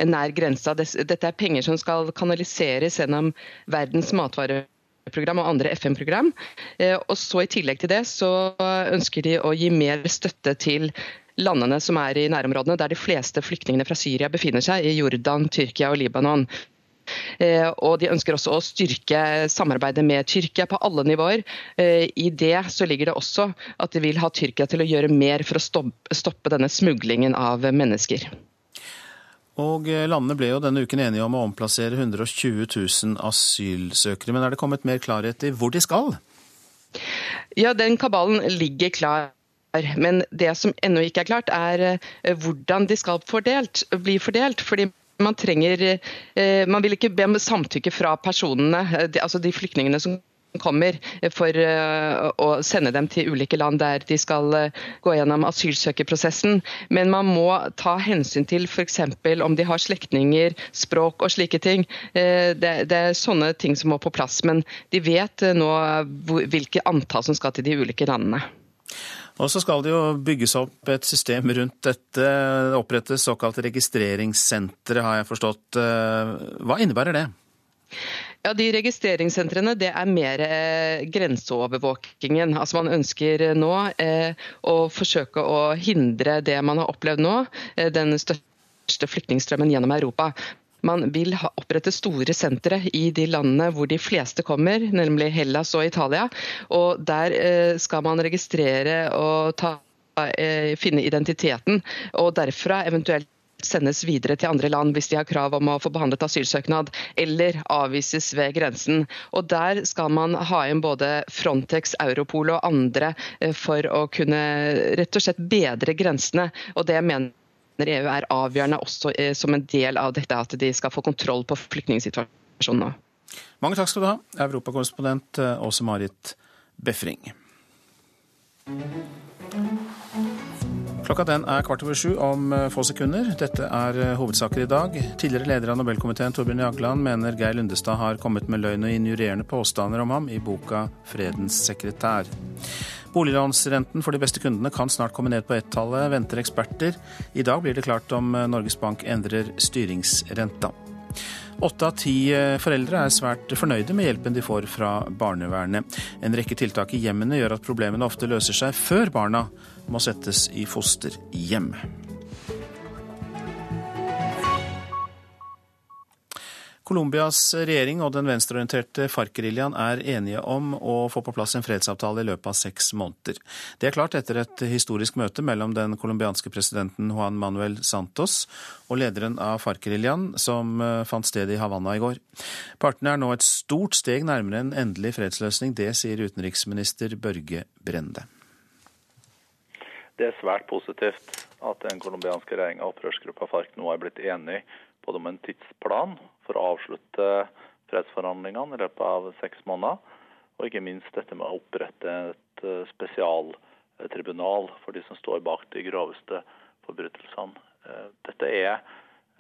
nær grensa. Dette er penger som skal kanaliseres gjennom Verdens matvareprogram og andre FN-program. Eh, og så I tillegg til det så ønsker de å gi mer støtte til landene som er i nærområdene, der de fleste flyktningene fra Syria befinner seg, i Jordan, Tyrkia og Libanon. Eh, og de ønsker også å styrke samarbeidet med Tyrkia på alle nivåer. Eh, I det så ligger det også at de vil ha Tyrkia til å gjøre mer for å stoppe denne smuglingen av mennesker. Og eh, Landene ble jo denne uken enige om å omplassere 120 000 asylsøkere. Men er det kommet mer klarhet i hvor de skal? Ja, den kabalen ligger klar. Men det som ennå ikke er klart, er hvordan de skal fordelt, bli fordelt. fordi man trenger eh, Man vil ikke be om samtykke fra personene, eh, altså de flyktningene som kommer, eh, for å sende dem til ulike land der de skal gå gjennom asylsøkerprosessen. Men man må ta hensyn til f.eks. om de har slektninger, språk og slike ting. Det, det, er sånne ting som må på plass. Men de vet nå hvilke antall som skal til de ulike landene. Og så skal det jo bygges opp et system rundt dette. Det opprettes såkalt registreringssentre, har jeg forstått. Eh, hva innebærer det? Ja, De registreringssentrene det er mer eh, grenseovervåkingen. Altså Man ønsker nå eh, å forsøke å hindre det man har opplevd nå, eh, den største flyktningstrømmen gjennom Europa. Man vil opprette store sentre i de landene hvor de fleste kommer, nemlig Hellas og Italia. Og Der eh, skal man registrere og ta, eh, finne identiteten, og derfra eventuelt sendes videre til andre land hvis de har krav om å få behandlet asylsøknad, eller avvises ved grensen. Og Der skal man ha inn både Frontex, Europol og andre eh, for å kunne rett og slett bedre grensene. Og det mener EU er avgjørende også eh, som en del av dette at de skal få kontroll på flyktningsituasjonen nå. Mange takk skal du ha, europakorrespondent eh, Åse Marit Befring. Klokka den er kvart over sju om eh, få sekunder. Dette er hovedsaker i dag. Tidligere leder av Nobelkomiteen Torbjørn Jagland mener Geir Lundestad har kommet med løgn og injurerende påstander om ham i boka 'Fredens sekretær'. Boliglånsrenten for de beste kundene kan snart komme ned på ett-tallet, venter eksperter. I dag blir det klart om eh, Norges Bank endrer styringsrenta. Åtte av ti eh, foreldre er svært fornøyde med hjelpen de får fra barnevernet. En rekke tiltak i hjemmene gjør at problemene ofte løser seg før barna må settes i fosterhjem. Colombias regjering og den venstreorienterte FARC-geriljaen er enige om å få på plass en fredsavtale i løpet av seks måneder. Det er klart etter et historisk møte mellom den colombianske presidenten Juan Manuel Santos og lederen av FARC-geriljaen, som eh, fant sted i Havanna i går. Partene er nå et stort steg nærmere en endelig fredsløsning. Det sier utenriksminister Børge Brende. Det er svært positivt at den colombianske regjeringa og opprørsgruppa FARC nå er blitt enige både om en tidsplan for å avslutte fredsforhandlingene i løpet av seks måneder, og ikke minst dette med å opprette et eh, spesialtribunal for de som står bak de groveste forbrytelsene. Eh, dette er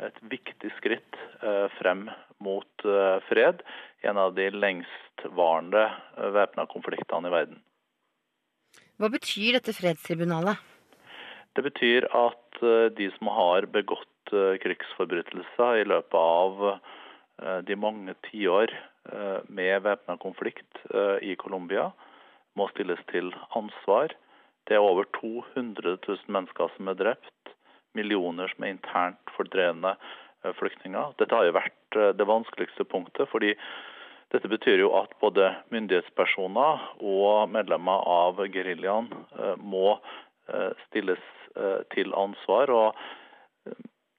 et viktig skritt eh, frem mot fred en av de lengstvarende væpna konfliktene i verden. Hva betyr dette fredstribunalet? Det betyr at de som har begått krigsforbrytelser i løpet av Eh, de mange tiår eh, med væpna konflikt eh, i Colombia må stilles til ansvar. Det er over 200 000 mennesker som er drept, millioner som er internt fordrevne flyktninger. Dette har jo vært det vanskeligste punktet, fordi dette betyr jo at både myndighetspersoner og medlemmer av geriljaen må stilles til ansvar. og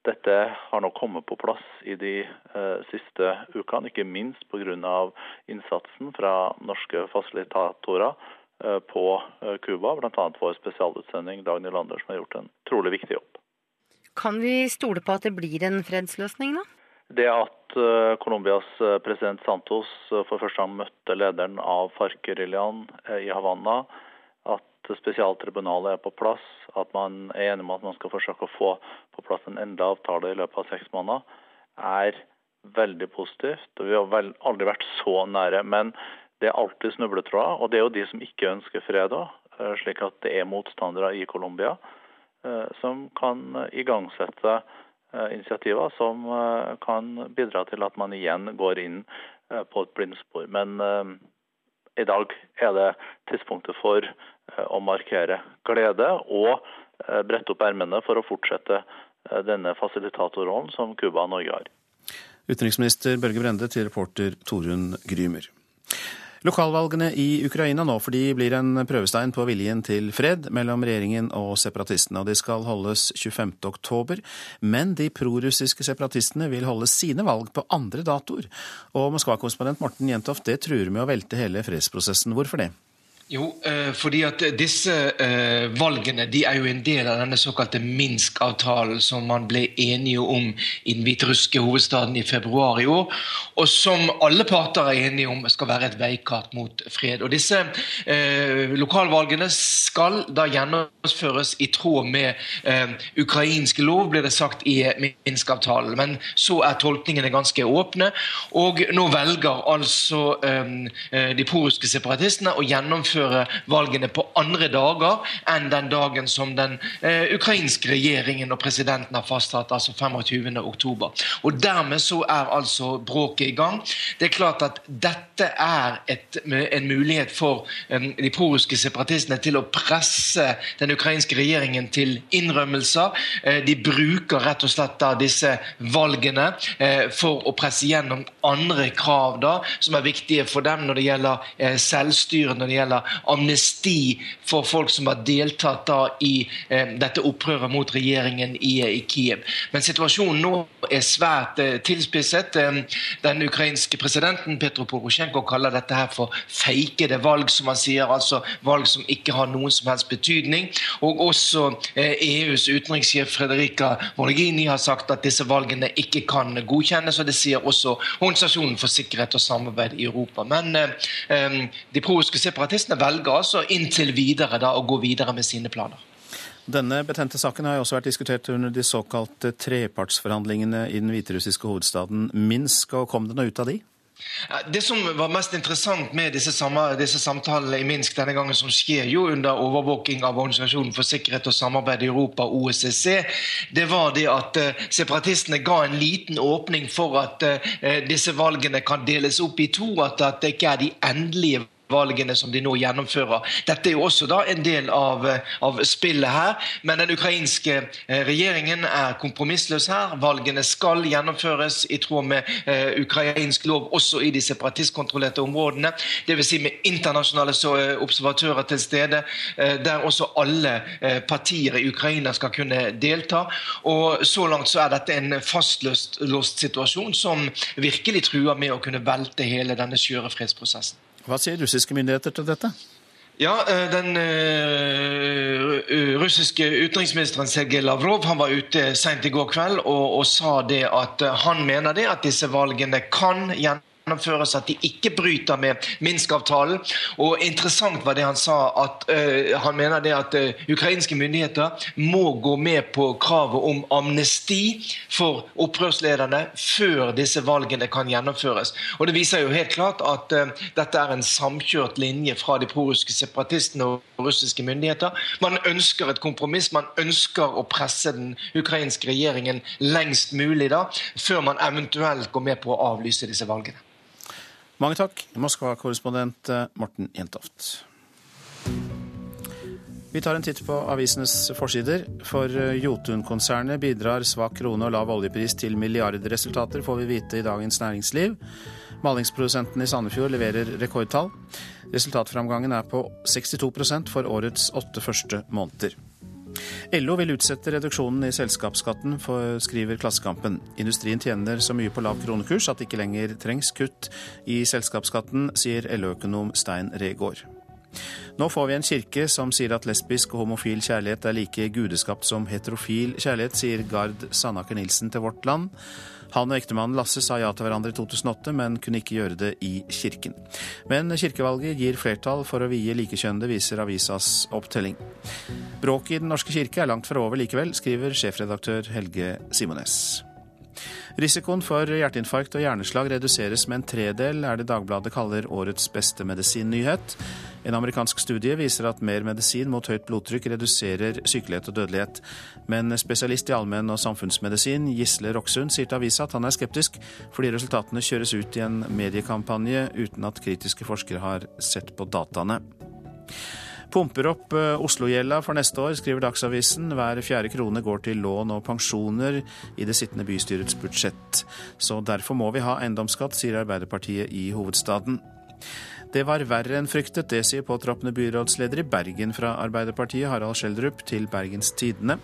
dette har nå kommet på plass i de eh, siste ukene, ikke minst pga. innsatsen fra norske fasilitatorer eh, på eh, Cuba, bl.a. vår spesialutsending Dag Nylander, som har gjort en trolig viktig jobb. Kan vi stole på at det blir en fredsløsning, da? Det at uh, Colombias uh, president Santos uh, for første gang møtte lederen av FARC-geriljaen i Havanna, spesialtribunalet er på plass, at man er enig om at man skal forsøke å få på plass en endelig avtale i løpet av seks måneder, er veldig positivt. Vi har vel aldri vært så nære. Men det er alltid snubletråder, og det er jo de som ikke ønsker fred òg. Eh, slik at det er motstandere i Colombia eh, som kan igangsette eh, initiativer som kan bidra til at man igjen går inn på et blindspor. Men i dag er det tidspunktet for Eh, å markere glede og eh, brette opp ermene for å fortsette eh, denne fasilitatorrollen som Cuba og Norge har. Utenriksminister Børge Brende til reporter Torunn Grymer. Lokalvalgene i Ukraina nå, for de blir en prøvestein på viljen til fred mellom regjeringen og separatistene. og De skal holdes 25. oktober, men de prorussiske separatistene vil holde sine valg på andre datoer. Og Moskva-korrespondent Morten Jentoft, det truer med å velte hele fredsprosessen. Hvorfor det? Jo, eh, fordi at disse eh, valgene de er jo en del av denne såkalte Minsk-avtalen som man ble enige om i den hviterussiske hovedstaden i februar i år, og som alle parter er enige om skal være et veikart mot fred. Og Disse eh, lokalvalgene skal da gjennomføres i tråd med eh, ukrainsk lov, ble det sagt i Minsk-avtalen. Men så er tolkningene ganske åpne, og nå velger altså eh, eh de poruske separatistene å gjennomføre gjennomføre valgene på andre dager enn den dagen som den eh, ukrainske regjeringen og presidenten har fastsatt, altså 25.10. Og Dermed så er altså bråket i gang. Det er klart at dette er et, en mulighet for um, de prorusske separatistene til å presse den ukrainske regjeringen til innrømmelser. Eh, de bruker rett og slett da disse valgene eh, for å presse gjennom andre krav da, som er viktige for dem når det gjelder uh, selvstyre, når det gjelder amnesti for folk som har deltatt da i eh, dette opprøret mot regjeringen i, eh, i, Kiev. Men situasjonen nå er svært eh, tilspisset. Eh, den ukrainske presidenten Petro Porosjenko kaller dette her for feikede valg, som han sier. Altså valg som ikke har noen som helst betydning. Og også eh, EUs utenrikssjef Frederica Morgini har sagt at disse valgene ikke kan godkjennes, og det sier også Organisasjonen for sikkerhet og samarbeid i Europa. Men eh, de proruske separatistene velger altså inntil videre da, å gå videre med sine planer. Denne betente saken har jo også vært diskutert under de såkalte trepartsforhandlingene i den hviterussiske hovedstaden Minsk. og Kom det noe ut av de? Det som var mest interessant med disse, disse, samtalene i Minsk denne gangen, som skjer jo under overvåking av Organisasjonen for sikkerhet og samarbeid i Europa, OSSE, det var det at uh, separatistene ga en liten åpning for at uh, disse valgene kan deles opp i to. At det ikke er de endelige valgene som de nå gjennomfører. Dette er jo også da en del av, av spillet her. Men den ukrainske eh, regjeringen er kompromissløs her. Valgene skal gjennomføres i tråd med eh, ukrainsk lov også i de separatistkontrollerte områdene. Dvs. Si med internasjonale eh, observatører til stede, eh, der også alle eh, partier i Ukraina skal kunne delta. Og Så langt så er dette en fastlåst situasjon som virkelig truer med å kunne velte hele denne skjøre fredsprosessen. Hva sier russiske myndigheter til dette? Ja, Den uh, russiske utenriksministeren Sergej Lavrov han var ute sent i går kveld og, og, sa det at han mener det at disse valgene kan gjennomføres gjennomføres, at de ikke bryter med Minsk-avtalen. Og Interessant var det han sa, at uh, han mener det at uh, ukrainske myndigheter må gå med på kravet om amnesti for opprørslederne før disse valgene kan gjennomføres. Og Det viser jo helt klart at uh, dette er en samkjørt linje fra de prorussiske separatistene og russiske myndigheter. Man ønsker et kompromiss, man ønsker å presse den ukrainske regjeringen lengst mulig da, før man eventuelt går med på å avlyse disse valgene. Mange takk, Moskva-korrespondent eh, Morten Jentoft. Vi tar en titt på avisenes forsider. For eh, Jotun-konsernet bidrar svak krone og lav oljepris til milliardresultater, får vi vite i Dagens Næringsliv. Malingsprodusenten i Sandefjord leverer rekordtall. Resultatframgangen er på 62% for årets åtte første måneder. LO vil utsette reduksjonen i selskapsskatten, skriver Klassekampen. Industrien tjener så mye på lav kronekurs at det ikke lenger trengs kutt i selskapsskatten, sier LO-økonom Stein Regaard. Nå får vi en kirke som sier at lesbisk og homofil kjærlighet er like gudeskapt som heterofil kjærlighet, sier Gard Sandaker Nilsen til Vårt Land. Han og ektemannen Lasse sa ja til hverandre i 2008, men kunne ikke gjøre det i kirken. Men kirkevalget gir flertall for å vie likekjønnede, viser avisas opptelling. Bråket i Den norske kirke er langt fra over likevel, skriver sjefredaktør Helge Simones. Risikoen for hjerteinfarkt og hjerneslag reduseres med en tredel, er det Dagbladet kaller årets beste medisinnyhet. En amerikansk studie viser at mer medisin mot høyt blodtrykk reduserer sykelighet og dødelighet. Men spesialist i allmenn- og samfunnsmedisin Gisle Roksund sier til avisa at han er skeptisk, fordi resultatene kjøres ut i en mediekampanje uten at kritiske forskere har sett på dataene. Pumper opp eh, Oslo-gjelda for neste år, skriver Dagsavisen. Hver fjerde krone går til lån og pensjoner i det sittende bystyrets budsjett. Så derfor må vi ha eiendomsskatt, sier Arbeiderpartiet i hovedstaden. Det var verre enn fryktet, det sier påtroppende byrådsleder i Bergen fra Arbeiderpartiet, Harald Schjelderup, til Bergens Tidende.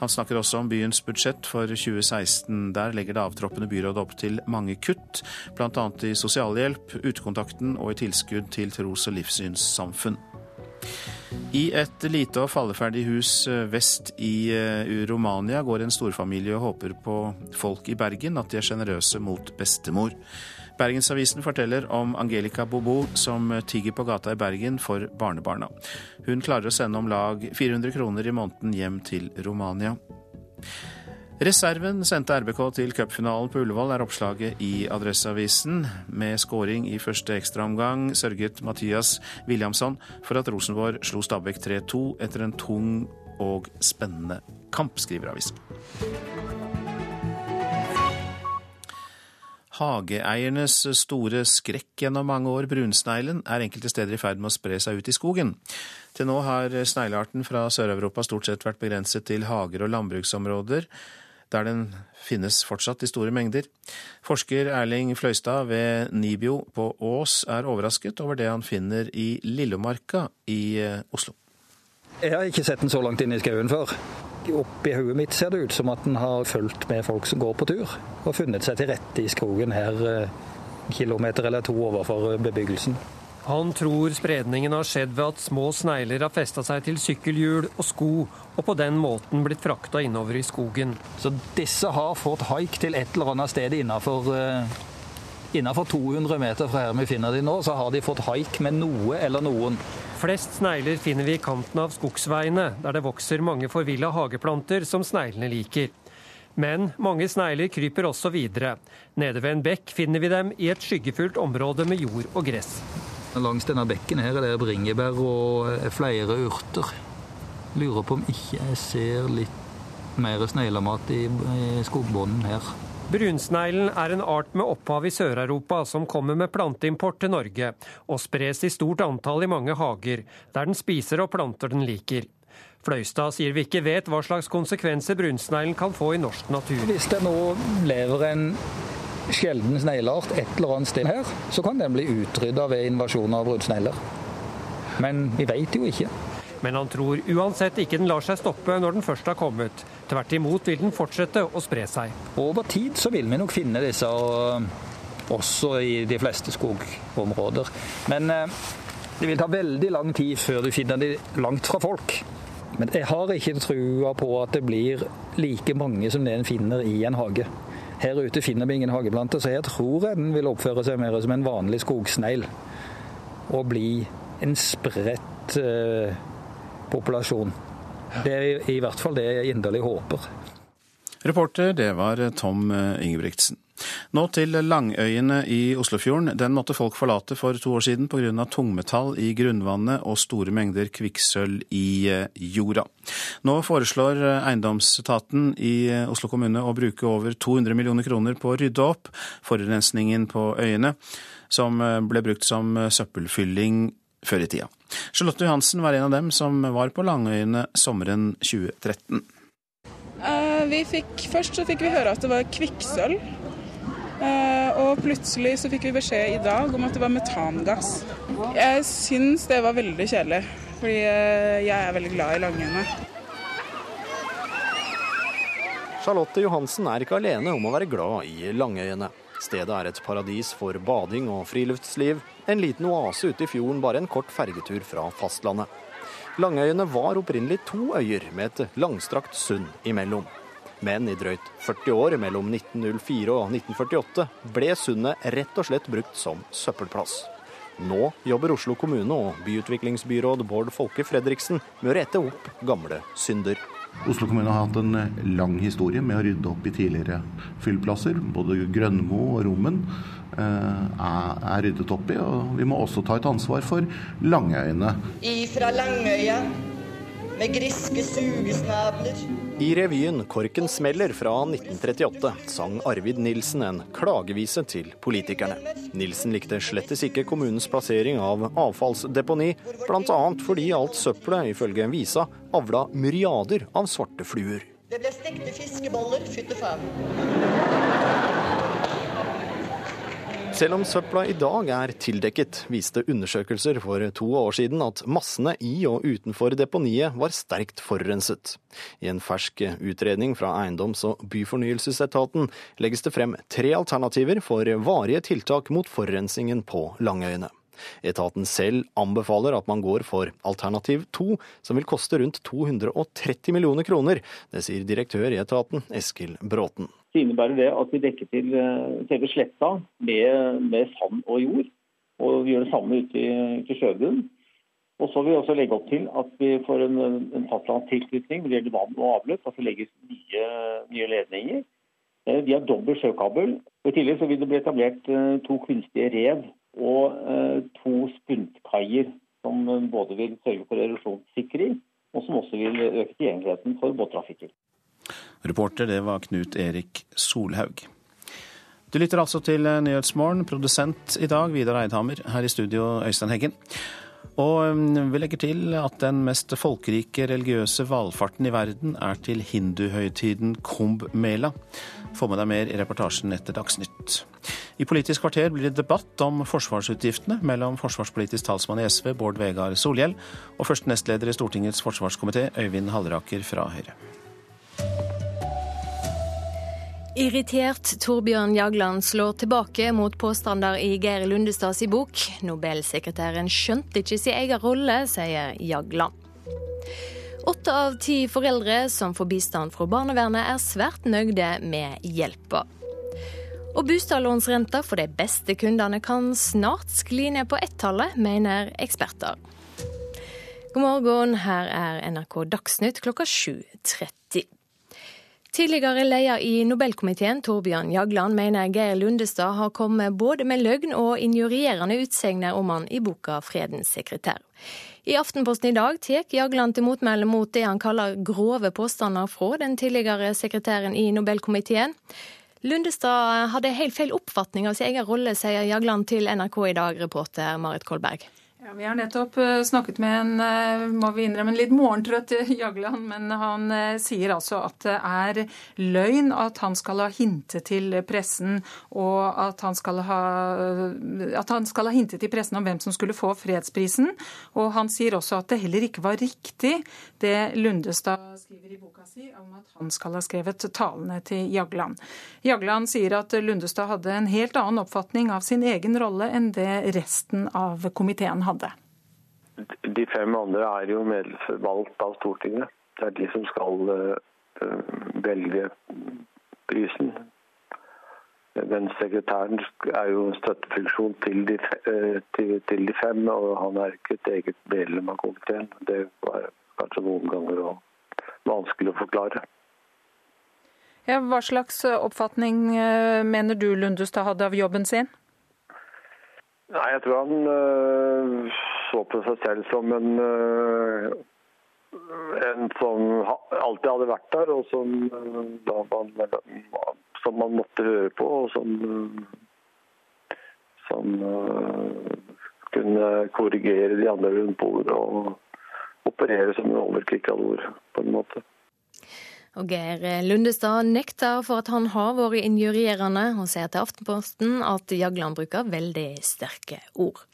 Han snakker også om byens budsjett for 2016. Der legger det avtroppende byrådet opp til mange kutt, bl.a. i sosialhjelp, utekontakten og i tilskudd til tros- og livssynssamfunn. I et lite og falleferdig hus eh, vest i eh, Romania går en storfamilie og håper på folk i Bergen, at de er sjenerøse mot bestemor. Bergensavisen forteller om Angelica Bobo som tigger på gata i Bergen for barnebarna. Hun klarer å sende om lag 400 kroner i måneden hjem til Romania. Reserven sendte RBK til cupfinalen på Ullevål, er oppslaget i Adresseavisen. Med skåring i første ekstraomgang sørget Mathias Williamson for at Rosenborg slo Stabæk 3-2 etter en tung og spennende kamp, skriver avisen. Hageeiernes store skrekk gjennom mange år, brunsneglen, er enkelte steder i ferd med å spre seg ut i skogen. Til nå har sneglearten fra Sør-Europa stort sett vært begrenset til hager og landbruksområder, der den finnes fortsatt i store mengder. Forsker Erling Fløystad ved Nibio på Ås er overrasket over det han finner i Lillomarka i eh, Oslo. Jeg har ikke sett den så langt inn i skauen før. Oppi hodet mitt ser det ut som at den har fulgt med folk som går på tur, og funnet seg til rette i skogen her eh, kilometer eller to overfor bebyggelsen. Han tror spredningen har skjedd ved at små snegler har festa seg til sykkelhjul og sko, og på den måten blitt frakta innover i skogen. Så disse har fått haik til et eller annet sted innafor Innafor Innenfor 200 meter fra her vi finner de nå, så har de fått haik med noe eller noen. Flest snegler finner vi i kanten av skogsveiene, der det vokser mange forvilla hageplanter som sneglene liker. Men mange snegler kryper også videre. Nede ved en bekk finner vi dem i et skyggefullt område med jord og gress. Langs denne bekken her er det bringebær og flere urter. Lurer på om ikke jeg ser litt mer sneglemat i skogbunnen her. Brunsneglen er en art med opphav i Sør-Europa som kommer med planteimport til Norge, og spres i stort antall i mange hager, der den spiser og planter den liker. Fløystad sier vi ikke vet hva slags konsekvenser brunsneglen kan få i norsk natur. Hvis det nå lever en sjelden snegleart et eller annet sted her, så kan den bli utrydda ved invasjon av brunsnegler. Men vi vet jo ikke. Men han tror uansett ikke den lar seg stoppe når den først har kommet. Tvert imot vil den fortsette å spre seg. Over tid så vil vi nok finne disse også i de fleste skogområder. Men eh, Det vil ta veldig lang tid før du finner de langt fra folk. Men jeg har ikke trua på at det blir like mange som det en finner i en hage. Her ute finner vi ingen hageplanter, så jeg tror den vil oppføre seg mer som en vanlig skogsnegl. Og bli en spredt eh, populasjon. Det er i hvert fall det jeg inderlig håper. Reporter, det var Tom Ingebrigtsen. Nå til Langøyene i Oslofjorden. Den måtte folk forlate for to år siden pga. tungmetall i grunnvannet og store mengder kvikksølv i eh, jorda. Nå foreslår eiendomsetaten i eh, Oslo kommune å bruke over 200 millioner kroner på å rydde opp forurensningen på øyene, som eh, ble brukt som søppelfylling før i tida. Charlotte Johansen var en av dem som var på Langøyene sommeren 2013. Vi fikk, først så fikk vi høre at det var kvikksølv Eh, og plutselig så fikk vi beskjed i dag om at det var metangass. Jeg syns det var veldig kjedelig, fordi eh, jeg er veldig glad i langøyene. Charlotte Johansen er ikke alene om å være glad i Langøyene. Stedet er et paradis for bading og friluftsliv. En liten oase ute i fjorden, bare en kort fergetur fra fastlandet. Langøyene var opprinnelig to øyer med et langstrakt sund imellom. Men i drøyt 40 år, mellom 1904 og 1948, ble sundet rett og slett brukt som søppelplass. Nå jobber Oslo kommune og byutviklingsbyråd Bård Folke Fredriksen med å rette opp gamle synder. Oslo kommune har hatt en lang historie med å rydde opp i tidligere fyllplasser. Både Grønmo og Rommen eh, er ryddet opp i, og vi må også ta et ansvar for Langøyene. Ifra Langøya med griske sugesnabler i revyen 'Korken smeller' fra 1938 sang Arvid Nilsen en klagevise til politikerne. Nilsen likte slettes ikke kommunens plassering av avfallsdeponi, bl.a. fordi alt søppelet ifølge visa avla myriader av svarte fluer. Det ble stekte fiskeboller, fytte faen. Selv om søpla i dag er tildekket, viste undersøkelser for to år siden at massene i og utenfor deponiet var sterkt forurenset. I en fersk utredning fra Eiendoms- og byfornyelsesetaten legges det frem tre alternativer for varige tiltak mot forurensningen på Langøyene. Etaten selv anbefaler at man går for alternativ to, som vil koste rundt 230 millioner kroner. Det sier direktør i etaten, Eskil Bråten så innebærer det at vi dekker til eh, selve sletta med, med, sand og jord. Og vi gjør det samme ute i, i sjøbunnen. Og så vil vi også legge opp til at vi får en, en fastlandstilknytning når det gjelder vann og avløp. At det legges nye, nye ledninger. Eh, vi har dobbel sjøkabel. og I tillegg så vil det bli etablert eh, to kunstige rev og to spuntkaier som både vil sørge for erosjonssikring, og som også vil øke tilgjengeligheten for båttrafikken. Reporter det var Knut Erik Solhaug. Du lytter altså til Nyhetsmorgen. Produsent i dag Vidar Eidhammer. Her i studio Øystein Heggen. Og um, vi legger til at den mest folkerike religiøse valfarten i verden er til hinduhøytiden Kumbh Mela. Få med deg mer i reportasjen etter Dagsnytt. I Politisk kvarter blir det debatt om forsvarsutgiftene mellom forsvarspolitisk talsmann i SV, Bård Vegar Solhjell, og første nestleder i Stortingets forsvarskomité, Øyvind Halleraker fra Høyre. Irritert Torbjørn Jagland slår tilbake mot påstander i Geir Lundestads bok. Nobelsekretæren skjønte ikke sin egen rolle, sier Jagland. Åtte av ti foreldre som får bistand fra barnevernet, er svært nøyde med hjelpa. Og bostadlånsrenta for de beste kundene kan snart skli ned på ett-tallet, mener eksperter. God morgen, her er NRK Dagsnytt klokka 7.30. Tidligere leder i Nobelkomiteen, Torbjørn Jagland, mener Geir Lundestad har kommet både med løgn og injurierende utsegner om han i boka 'Fredens sekretær'. I Aftenposten i dag tar Jagland til motmæle mot det han kaller grove påstander fra den tidligere sekretæren i Nobelkomiteen. Lundestad hadde helt feil oppfatning av sin egen rolle, sier Jagland til NRK i dag, reporter Marit Kolberg. Ja, vi har nettopp eh, snakket med en eh, må vi innrømme, en litt morgentrøtt Jagland, men han eh, sier altså at det er løgn at han skal ha hintet til pressen, og at han skal ha, han skal ha hintet til pressen om hvem som skulle få fredsprisen. Og han sier også at det heller ikke var riktig det Lundestad skriver i boka si om at han skal ha skrevet talene til Jagland. Jagland sier at Lundestad hadde en helt annen oppfatning av sin egen rolle enn det resten av komiteen hadde hadde. De fem andre er jo valgt av Stortinget. Det er de som skal velge prisen. Men sekretæren er jo en støttefunksjon til de, til, til de, fem, og han er ikke et eget medlem av komiteen. Det var kanskje noen ganger vanskelig å forklare. Ja, hva slags oppfatning mener du Lundestad hadde av jobben sin? Nei, Jeg tror han øh, så på seg selv som en, øh, en som alltid hadde vært der, og som, da man, som man måtte høre på, og som, som øh, kunne korrigere de andre rundt bordet og operere som en overkrigsallord, på en måte. Og Geir Lundestad nekter for at han har vært injurierende, og sier til Aftenposten at Jagland bruker veldig sterke ord.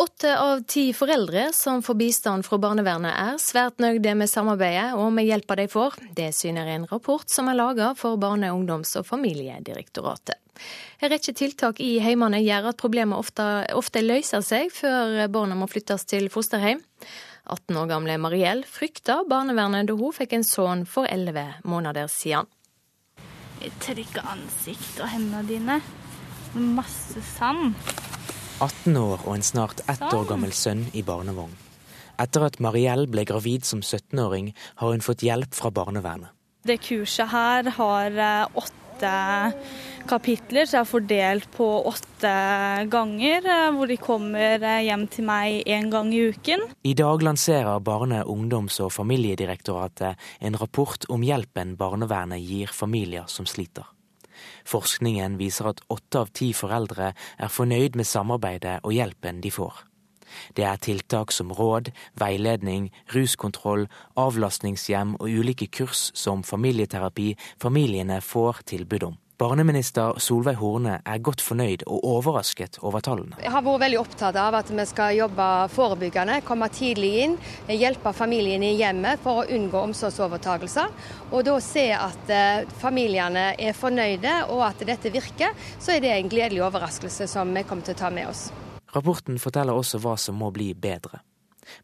Åtte av ti foreldre som får bistand fra barnevernet er svært nøyde med samarbeidet og med hjelpa de får. Det syner en rapport som er laga for Barne-, ungdoms- og familiedirektoratet. En rekke tiltak i heimene gjør at problemet ofte, ofte løser seg før barna må flyttes til fosterhjem. 18 år gamle Mariell frykta barnevernet da hun fikk en sønn for 11 måneder siden. Jeg trykker ansikt og hendene dine med masse sand. 18 år og en snart ett år gammel sønn i barnevogn. Etter at Mariell ble gravid som 17-åring, har hun fått hjelp fra barnevernet. Det kurset her har eh, åtte kapitler, så jeg er fordelt på åtte ganger, eh, hvor de kommer eh, hjem til meg én gang i uken. I dag lanserer Barne-, ungdoms- og familiedirektoratet en rapport om hjelpen barnevernet gir familier som sliter. Forskningen viser at åtte av ti foreldre er fornøyd med samarbeidet og hjelpen de får. Det er tiltak som råd, veiledning, ruskontroll, avlastningshjem og ulike kurs som familieterapi familiene får tilbud om. Barneminister Solveig Horne er godt fornøyd og overrasket over tallene. Jeg har vært veldig opptatt av at vi skal jobbe forebyggende, komme tidlig inn, hjelpe familiene i hjemmet for å unngå omsorgsovertagelser. Og da se at eh, familiene er fornøyde og at dette virker, så er det en gledelig overraskelse som vi kommer til å ta med oss. Rapporten forteller også hva som må bli bedre.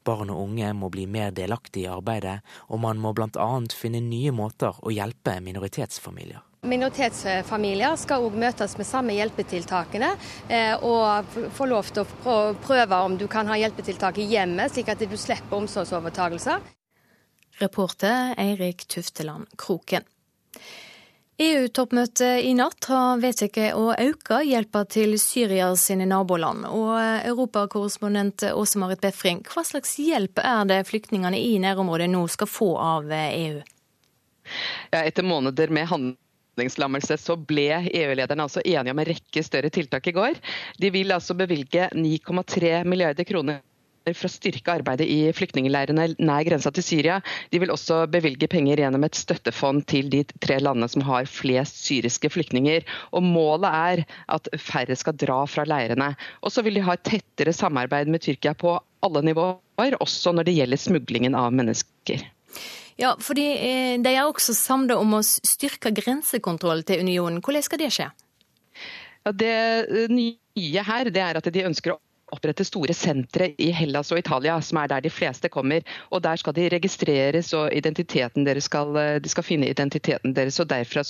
Barn og unge må bli mer delaktige i arbeidet, og man må bl.a. finne nye måter å hjelpe minoritetsfamilier. Minoritetsfamilier skal òg møtes med samme hjelpetiltakene, eh, og få lov til å prøve om du kan ha hjelpetiltak i hjemmet, slik at du slipper omsorgsovertagelser. Reporter Eirik Tufteland Kroken. EU-toppmøtet i natt har vedtatt å øke hjelpa til Syria sine naboland. Og europakorrespondent Åse Marit Befring, hva slags hjelp er det flyktningene i nærområdet nå skal få av EU? Ja, etter måneder med handlingslammelse så ble EU-lederne altså enige om en rekke større tiltak i går. De vil altså bevilge 9,3 milliarder kroner for å styrke arbeidet i flyktningleirene nær grensa til Syria. De vil også bevilge penger gjennom et støttefond til de tre landene som har flest syriske flyktninger. Og Målet er at færre skal dra fra leirene. Og så vil de ha et tettere samarbeid med Tyrkia på alle nivåer, også når det gjelder smuglingen av mennesker. Ja, fordi De er også samlet om å styrke grensekontroll til unionen. Hvordan skal det skje? Ja, det nye her det er at de ønsker å opprette store sentre i Hellas og Italia, som er der de fleste kommer. og Der skal de registreres, og identiteten deres skal, de skal finne identiteten deres. og derfra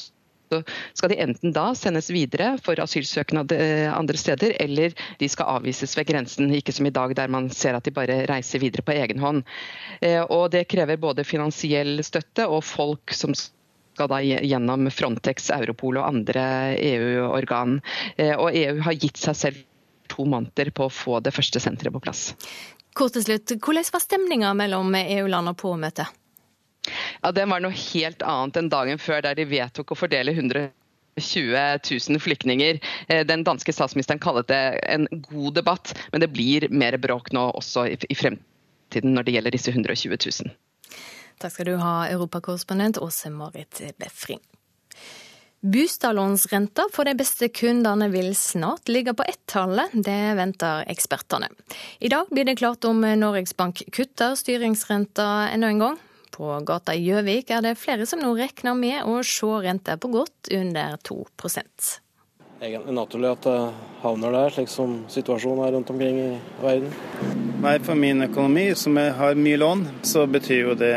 så skal de enten da sendes videre for asylsøknad andre steder, eller de skal avvises ved grensen. Ikke som i dag, der man ser at de bare reiser videre på egen hånd. Og Det krever både finansiell støtte og folk som skal da gjennom Frontex, Europol og andre EU-organ. Og EU har gitt seg selv to måneder på å få det første senteret på plass. Kort til slutt, Hvordan var stemninga mellom EU-landene på møtet? Ja, Den var noe helt annet enn dagen før, der de vedtok å fordele 120 000 flyktninger. Den danske statsministeren kallet det en god debatt, men det blir mer bråk nå også i fremtiden når det gjelder disse 120 000. Takk skal du ha, europakorrespondent Åse Marit Befring. Bostadlånsrenta for de beste kundene vil snart ligge på ett-tallet, det venter ekspertene. I dag blir det klart om Norges Bank kutter styringsrenta enda en gang. På gata i Gjøvik er det flere som nå regner med å se renta på godt under 2 egentlig naturlig at det havner der, slik som situasjonen er rundt omkring i verden. Nei, For min økonomi, som har mye lån, så betyr jo det,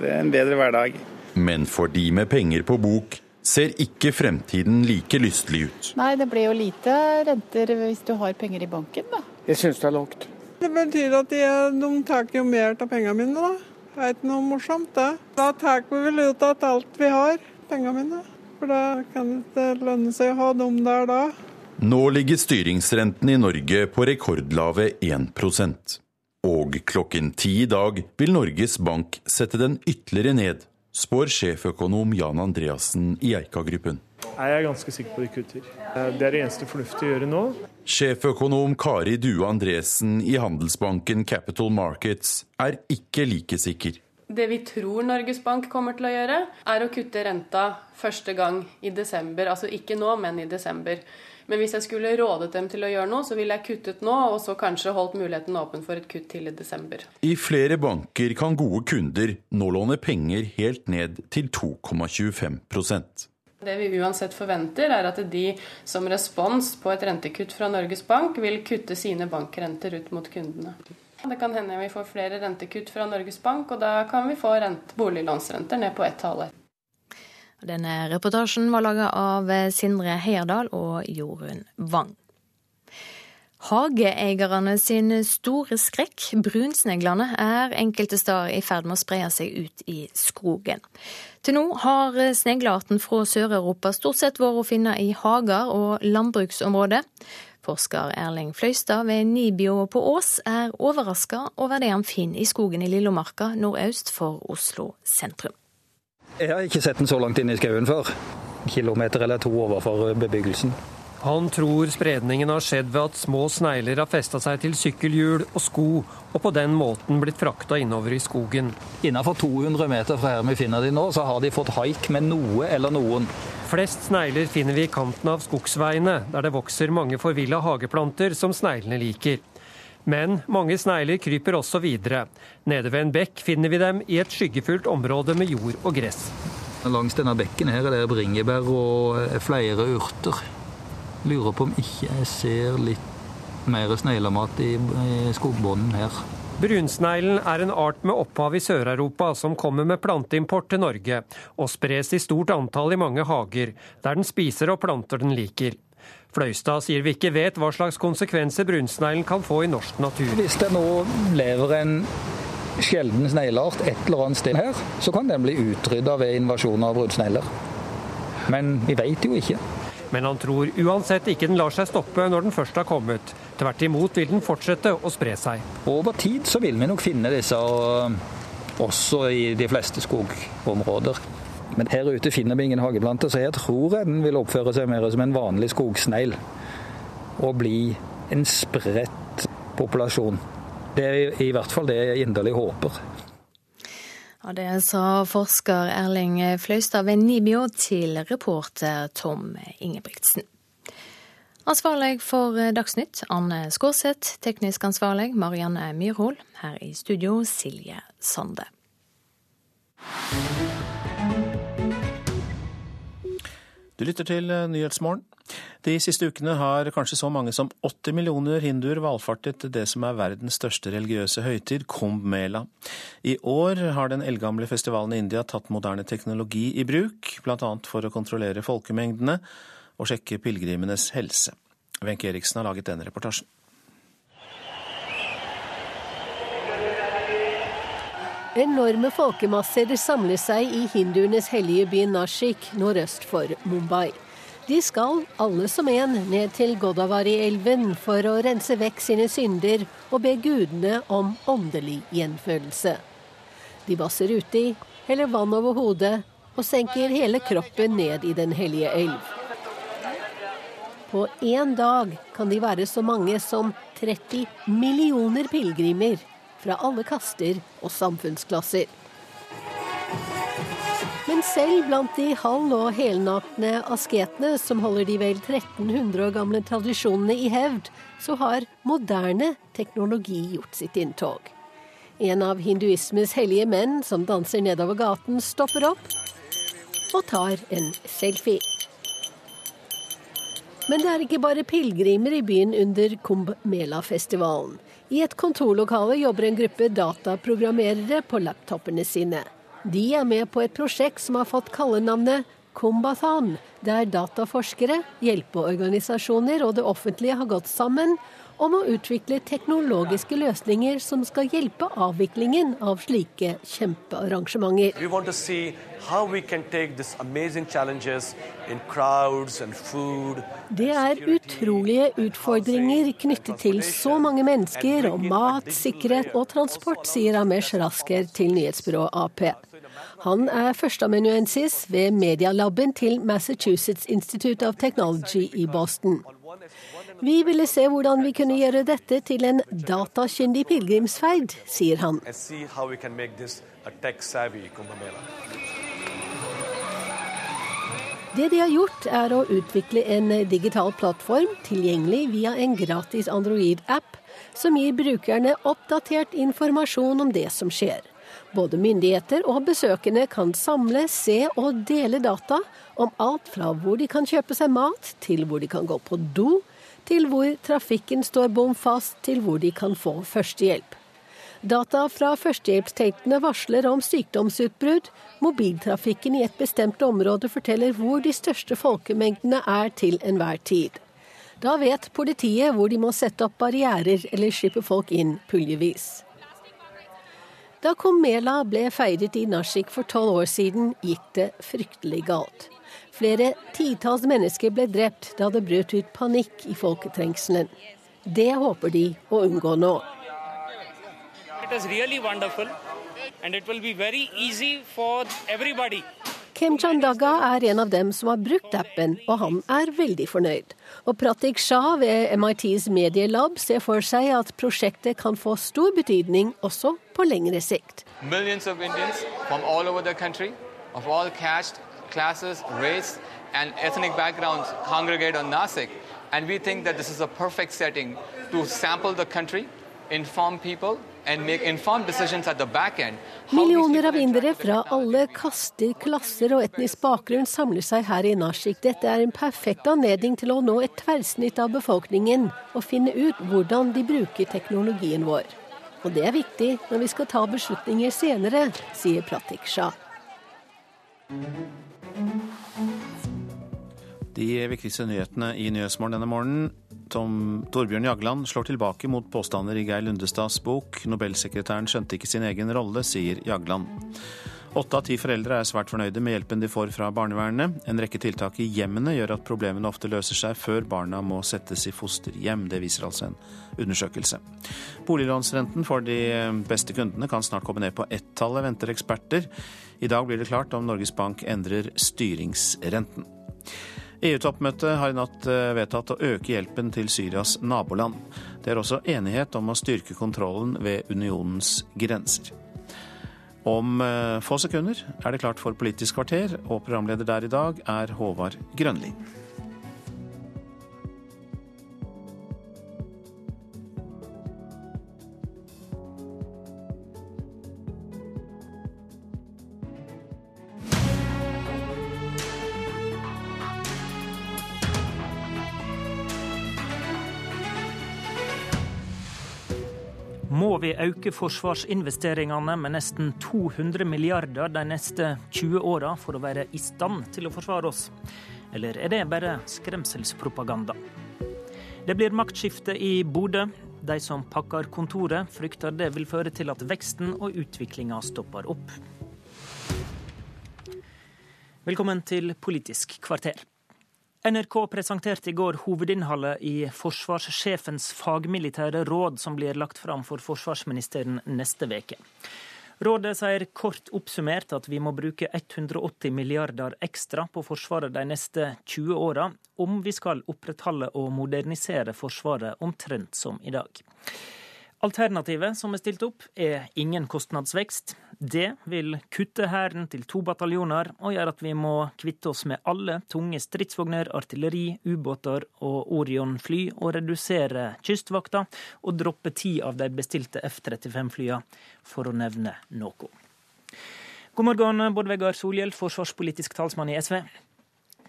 det er en bedre hverdag. Men for de med penger på bok ser ikke fremtiden like lystelig ut. Nei, det blir jo lite renter hvis du har penger i banken, da. Jeg syns det er lågt. Det betyr at de, de tar jo mer av pengene mine, da. Det er ikke noe morsomt, det. Da tar vi vel ut av alt vi har, pengene mine. For da kan det ikke lønne seg å ha dem der da. Nå ligger styringsrenten i Norge på rekordlave 1% Og klokken ti i dag vil Norges Bank sette den ytterligere ned, spår sjeføkonom Jan Andreassen i Eika-gruppen. Jeg er ganske sikker på de kutter. Det er det eneste fornuftige å gjøre nå. Sjeføkonom Kari Due Andresen i Handelsbanken Capital Markets er ikke like sikker. Det vi tror Norges Bank kommer til å gjøre, er å kutte renta første gang i desember. Altså ikke nå, men i desember. Men hvis jeg skulle rådet dem til å gjøre noe, så ville jeg kuttet nå, og så kanskje holdt muligheten åpen for et kutt til i desember. I flere banker kan gode kunder nå låne penger helt ned til 2,25% det vi uansett forventer, er at de som respons på et rentekutt fra Norges Bank, vil kutte sine bankrenter ut mot kundene. Det kan hende vi får flere rentekutt fra Norges Bank, og da kan vi få boliglånsrenter ned på ett halvår. Denne reportasjen var laga av Sindre Heierdal og Jorunn Wang. Hageeierne sin store skrekk, brunsneglene, er enkelte steder i ferd med å spre seg ut i skogen. Til nå har sneglearten fra Sør-Europa stort sett vært å finne i hager og landbruksområder. Forsker Erling Fløystad ved Nibio på Ås er overraska over det han finner i skogen i Lillomarka nordøst for Oslo sentrum. Jeg har ikke sett den så langt inn i skauen før. Kilometer eller to overfor bebyggelsen. Han tror spredningen har skjedd ved at små snegler har festa seg til sykkelhjul og sko, og på den måten blitt frakta innover i skogen. Innenfor 200 meter fra her vi finner de nå, så har de fått haik med noe eller noen. Flest snegler finner vi i kanten av skogsveiene, der det vokser mange forvilla hageplanter som sneglene liker. Men mange snegler kryper også videre. Nede ved en bekk finner vi dem i et skyggefullt område med jord og gress. Langs denne bekken her er det bringebær og flere urter. Lurer på om ikke jeg ser litt mer sneglemat i, i skogbunnen her. Brunsneglen er en art med opphav i Sør-Europa som kommer med planteimport til Norge, og spres i stort antall i mange hager, der den spiser og planter den liker. Fløystad sier vi ikke vet hva slags konsekvenser brunsneglen kan få i norsk natur. Hvis det nå lever en sjelden snegleart et eller annet sted her, så kan den bli utrydda ved invasjon av brunsnegler. Men vi veit jo ikke. Men han tror uansett ikke den lar seg stoppe når den først har kommet. Tvert imot vil den fortsette å spre seg. Over tid så vil vi nok finne disse også i de fleste skogområder. Men her ute finner vi ingen hageplanter, så jeg tror jeg den vil oppføre seg mer som en vanlig skogsnegl. Og bli en spredt populasjon. Det er i hvert fall det jeg inderlig håper. Ja, Det sa forsker Erling Fløystad ved Nibio til reporter Tom Ingebrigtsen. Ansvarlig for Dagsnytt, Anne Skårseth. Teknisk ansvarlig, Marianne Myrhol. Her i studio, Silje Sande. Du lytter til Nyhetsmorgen. De siste ukene har kanskje så mange som 80 millioner hinduer valfartet det som er verdens største religiøse høytid, Kumbh Mela. I år har den eldgamle festivalen i India tatt moderne teknologi i bruk, bl.a. for å kontrollere folkemengdene og sjekke pilegrimenes helse. Wenche Eriksen har laget denne reportasjen. Enorme folkemasser samler seg i hinduenes hellige by Nashik nordøst for Mumbai. De skal, alle som en, ned til Godavari-elven for å rense vekk sine synder og be gudene om åndelig gjenfølelse. De vasser uti, heller vann over hodet og senker hele kroppen ned i Den hellige elv. På én dag kan de være så mange som 30 millioner pilegrimer fra alle kaster og samfunnsklasser. Men selv blant de halv- og helnakne asketene som holder de vel 1300 år gamle tradisjonene i hevd, så har moderne teknologi gjort sitt inntog. En av hinduismes hellige menn som danser nedover gaten, stopper opp og tar en selfie. Men det er ikke bare pilegrimer i byen under Kumbh Mela-festivalen. I et kontorlokale jobber en gruppe dataprogrammerere på laptopene sine. De er med på et prosjekt som har fått kallenavnet Kumbathan, der dataforskere, hjelpeorganisasjoner og det offentlige har gått sammen om å utvikle teknologiske løsninger som skal hjelpe avviklingen av slike kjempearrangementer. Det er utrolige utfordringer knyttet til så mange mennesker og mat, sikkerhet og transport, sier Amesh Rasker til nyhetsbyrået Ap. Han er førsteamanuensis ved medialaben til Massachusetts Institute of Technology i Boston. Vi ville se hvordan vi kunne gjøre dette til en datakyndig pilegrimsferd, sier han. Det de har gjort, er å utvikle en digital plattform tilgjengelig via en gratis Android-app som gir brukerne oppdatert informasjon om det som skjer. Både myndigheter og besøkende kan samle, se og dele data om alt fra hvor de kan kjøpe seg mat, til hvor de kan gå på do, til hvor trafikken står bom fast, til hvor de kan få førstehjelp. Data fra førstehjelpstatene varsler om sykdomsutbrudd. Mobiltrafikken i et bestemt område forteller hvor de største folkemengdene er til enhver tid. Da vet politiet hvor de må sette opp barrierer eller slippe folk inn puljevis. Da Komela ble feiret i Nashik for tolv år siden, gikk det fryktelig galt. Flere titalls mennesker ble drept da det brøt ut panikk i folketrengselen. Det håper de å unngå nå. Kem Chandaga er en av dem som har brukt appen, og han er veldig fornøyd. Og Pratik Shah ved MITs Medielab ser for seg at prosjektet kan få stor betydning også på lengre sikt. Millions of Indians from all over the country, of all caste, classes, race, and ethnic backgrounds congregate on Nasik. And we think that this is a perfect setting to sample the country, inform people, Millioner av indere fra alle kaster, klasser og etnisk bakgrunn samler seg her i Nashik. Dette er en perfekt anledning til å nå et tverrsnitt av befolkningen og finne ut hvordan de bruker teknologien vår. Og det er viktig når vi skal ta beslutninger senere, sier Pratik Shah. De viktigste nyhetene i Nyhetsmorgen denne morgenen. Tom Torbjørn Jagland slår tilbake mot påstander i Geir Lundestads bok. Nobelsekretæren skjønte ikke sin egen rolle, sier Jagland. Åtte av ti foreldre er svært fornøyde med hjelpen de får fra barnevernet. En rekke tiltak i hjemmene gjør at problemene ofte løser seg før barna må settes i fosterhjem. Det viser altså en undersøkelse. Boliglånsrenten for de beste kundene kan snart komme ned på ett-tallet, venter eksperter. I dag blir det klart om Norges Bank endrer styringsrenten. EU-toppmøtet har i natt eh, vedtatt å øke hjelpen til Syrias naboland. Det er også enighet om å styrke kontrollen ved unionens grenser. Om eh, få sekunder er det klart for Politisk kvarter, og programleder der i dag er Håvard Grønli. Må vi øke forsvarsinvesteringene med nesten 200 milliarder de neste 20 åra for å være i stand til å forsvare oss? Eller er det bare skremselspropaganda? Det blir maktskifte i Bodø. De som pakker kontoret, frykter det vil føre til at veksten og utviklinga stopper opp. Velkommen til Politisk kvarter. NRK presenterte i går hovedinnholdet i forsvarssjefens fagmilitære råd, som blir lagt fram for forsvarsministeren neste uke. Rådet sier kort oppsummert at vi må bruke 180 milliarder ekstra på Forsvaret de neste 20 åra, om vi skal opprettholde og modernisere Forsvaret omtrent som i dag. Alternativet som er stilt opp, er ingen kostnadsvekst. Det vil kutte Hæren til to bataljoner og gjøre at vi må kvitte oss med alle tunge stridsvogner, artilleri, ubåter og Orion-fly, og redusere Kystvakta og droppe ti av de bestilte F-35-flyene, for å nevne noe. God morgen, Bård Vegar Solhjell, forsvarspolitisk talsmann i SV.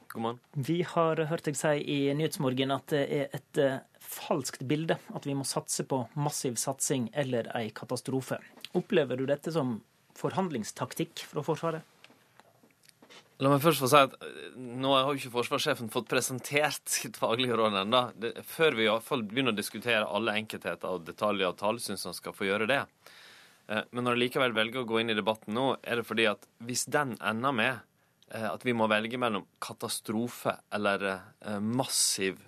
God morgen. Vi har hørt deg si i Nyhetsmorgen at det er et falskt bilde at vi må satse på massiv satsing eller ei katastrofe. Opplever du dette som forhandlingstaktikk fra Forsvaret? La meg først få si at eh, nå har jo ikke forsvarssjefen fått presentert sitt faglige råd ennå. Før vi i hvert fall begynner å diskutere alle enkeltheter og detaljer og tall, syns han skal få gjøre det. Eh, men når jeg likevel velger å gå inn i debatten nå, er det fordi at hvis den ender med eh, at vi må velge mellom katastrofe eller massiv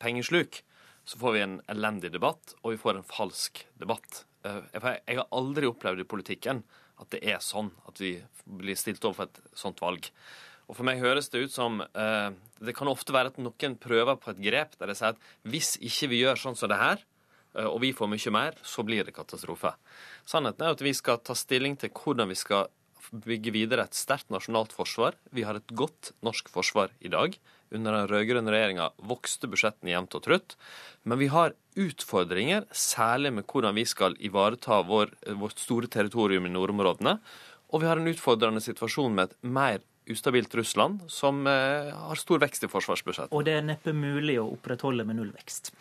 pengesluk, så får vi en elendig debatt, og vi får en falsk debatt. Jeg har aldri opplevd i politikken at det er sånn at vi blir stilt overfor et sånt valg. Og For meg høres det ut som eh, Det kan ofte være at noen prøver på et grep der de sier at hvis ikke vi gjør sånn som det her, eh, og vi får mye mer, så blir det katastrofe. Sannheten er at vi skal ta stilling til hvordan vi skal bygge videre et sterkt nasjonalt forsvar. Vi har et godt norsk forsvar i dag. Under den rød-grønne regjeringa vokste budsjettene jevnt og trutt. Men vi har utfordringer, særlig med hvordan vi skal ivareta vår, vårt store territorium i nordområdene. Og vi har en utfordrende situasjon med et mer ustabilt Russland, som eh, har stor vekst i forsvarsbudsjettet. Og det er neppe mulig å opprettholde med nullvekst?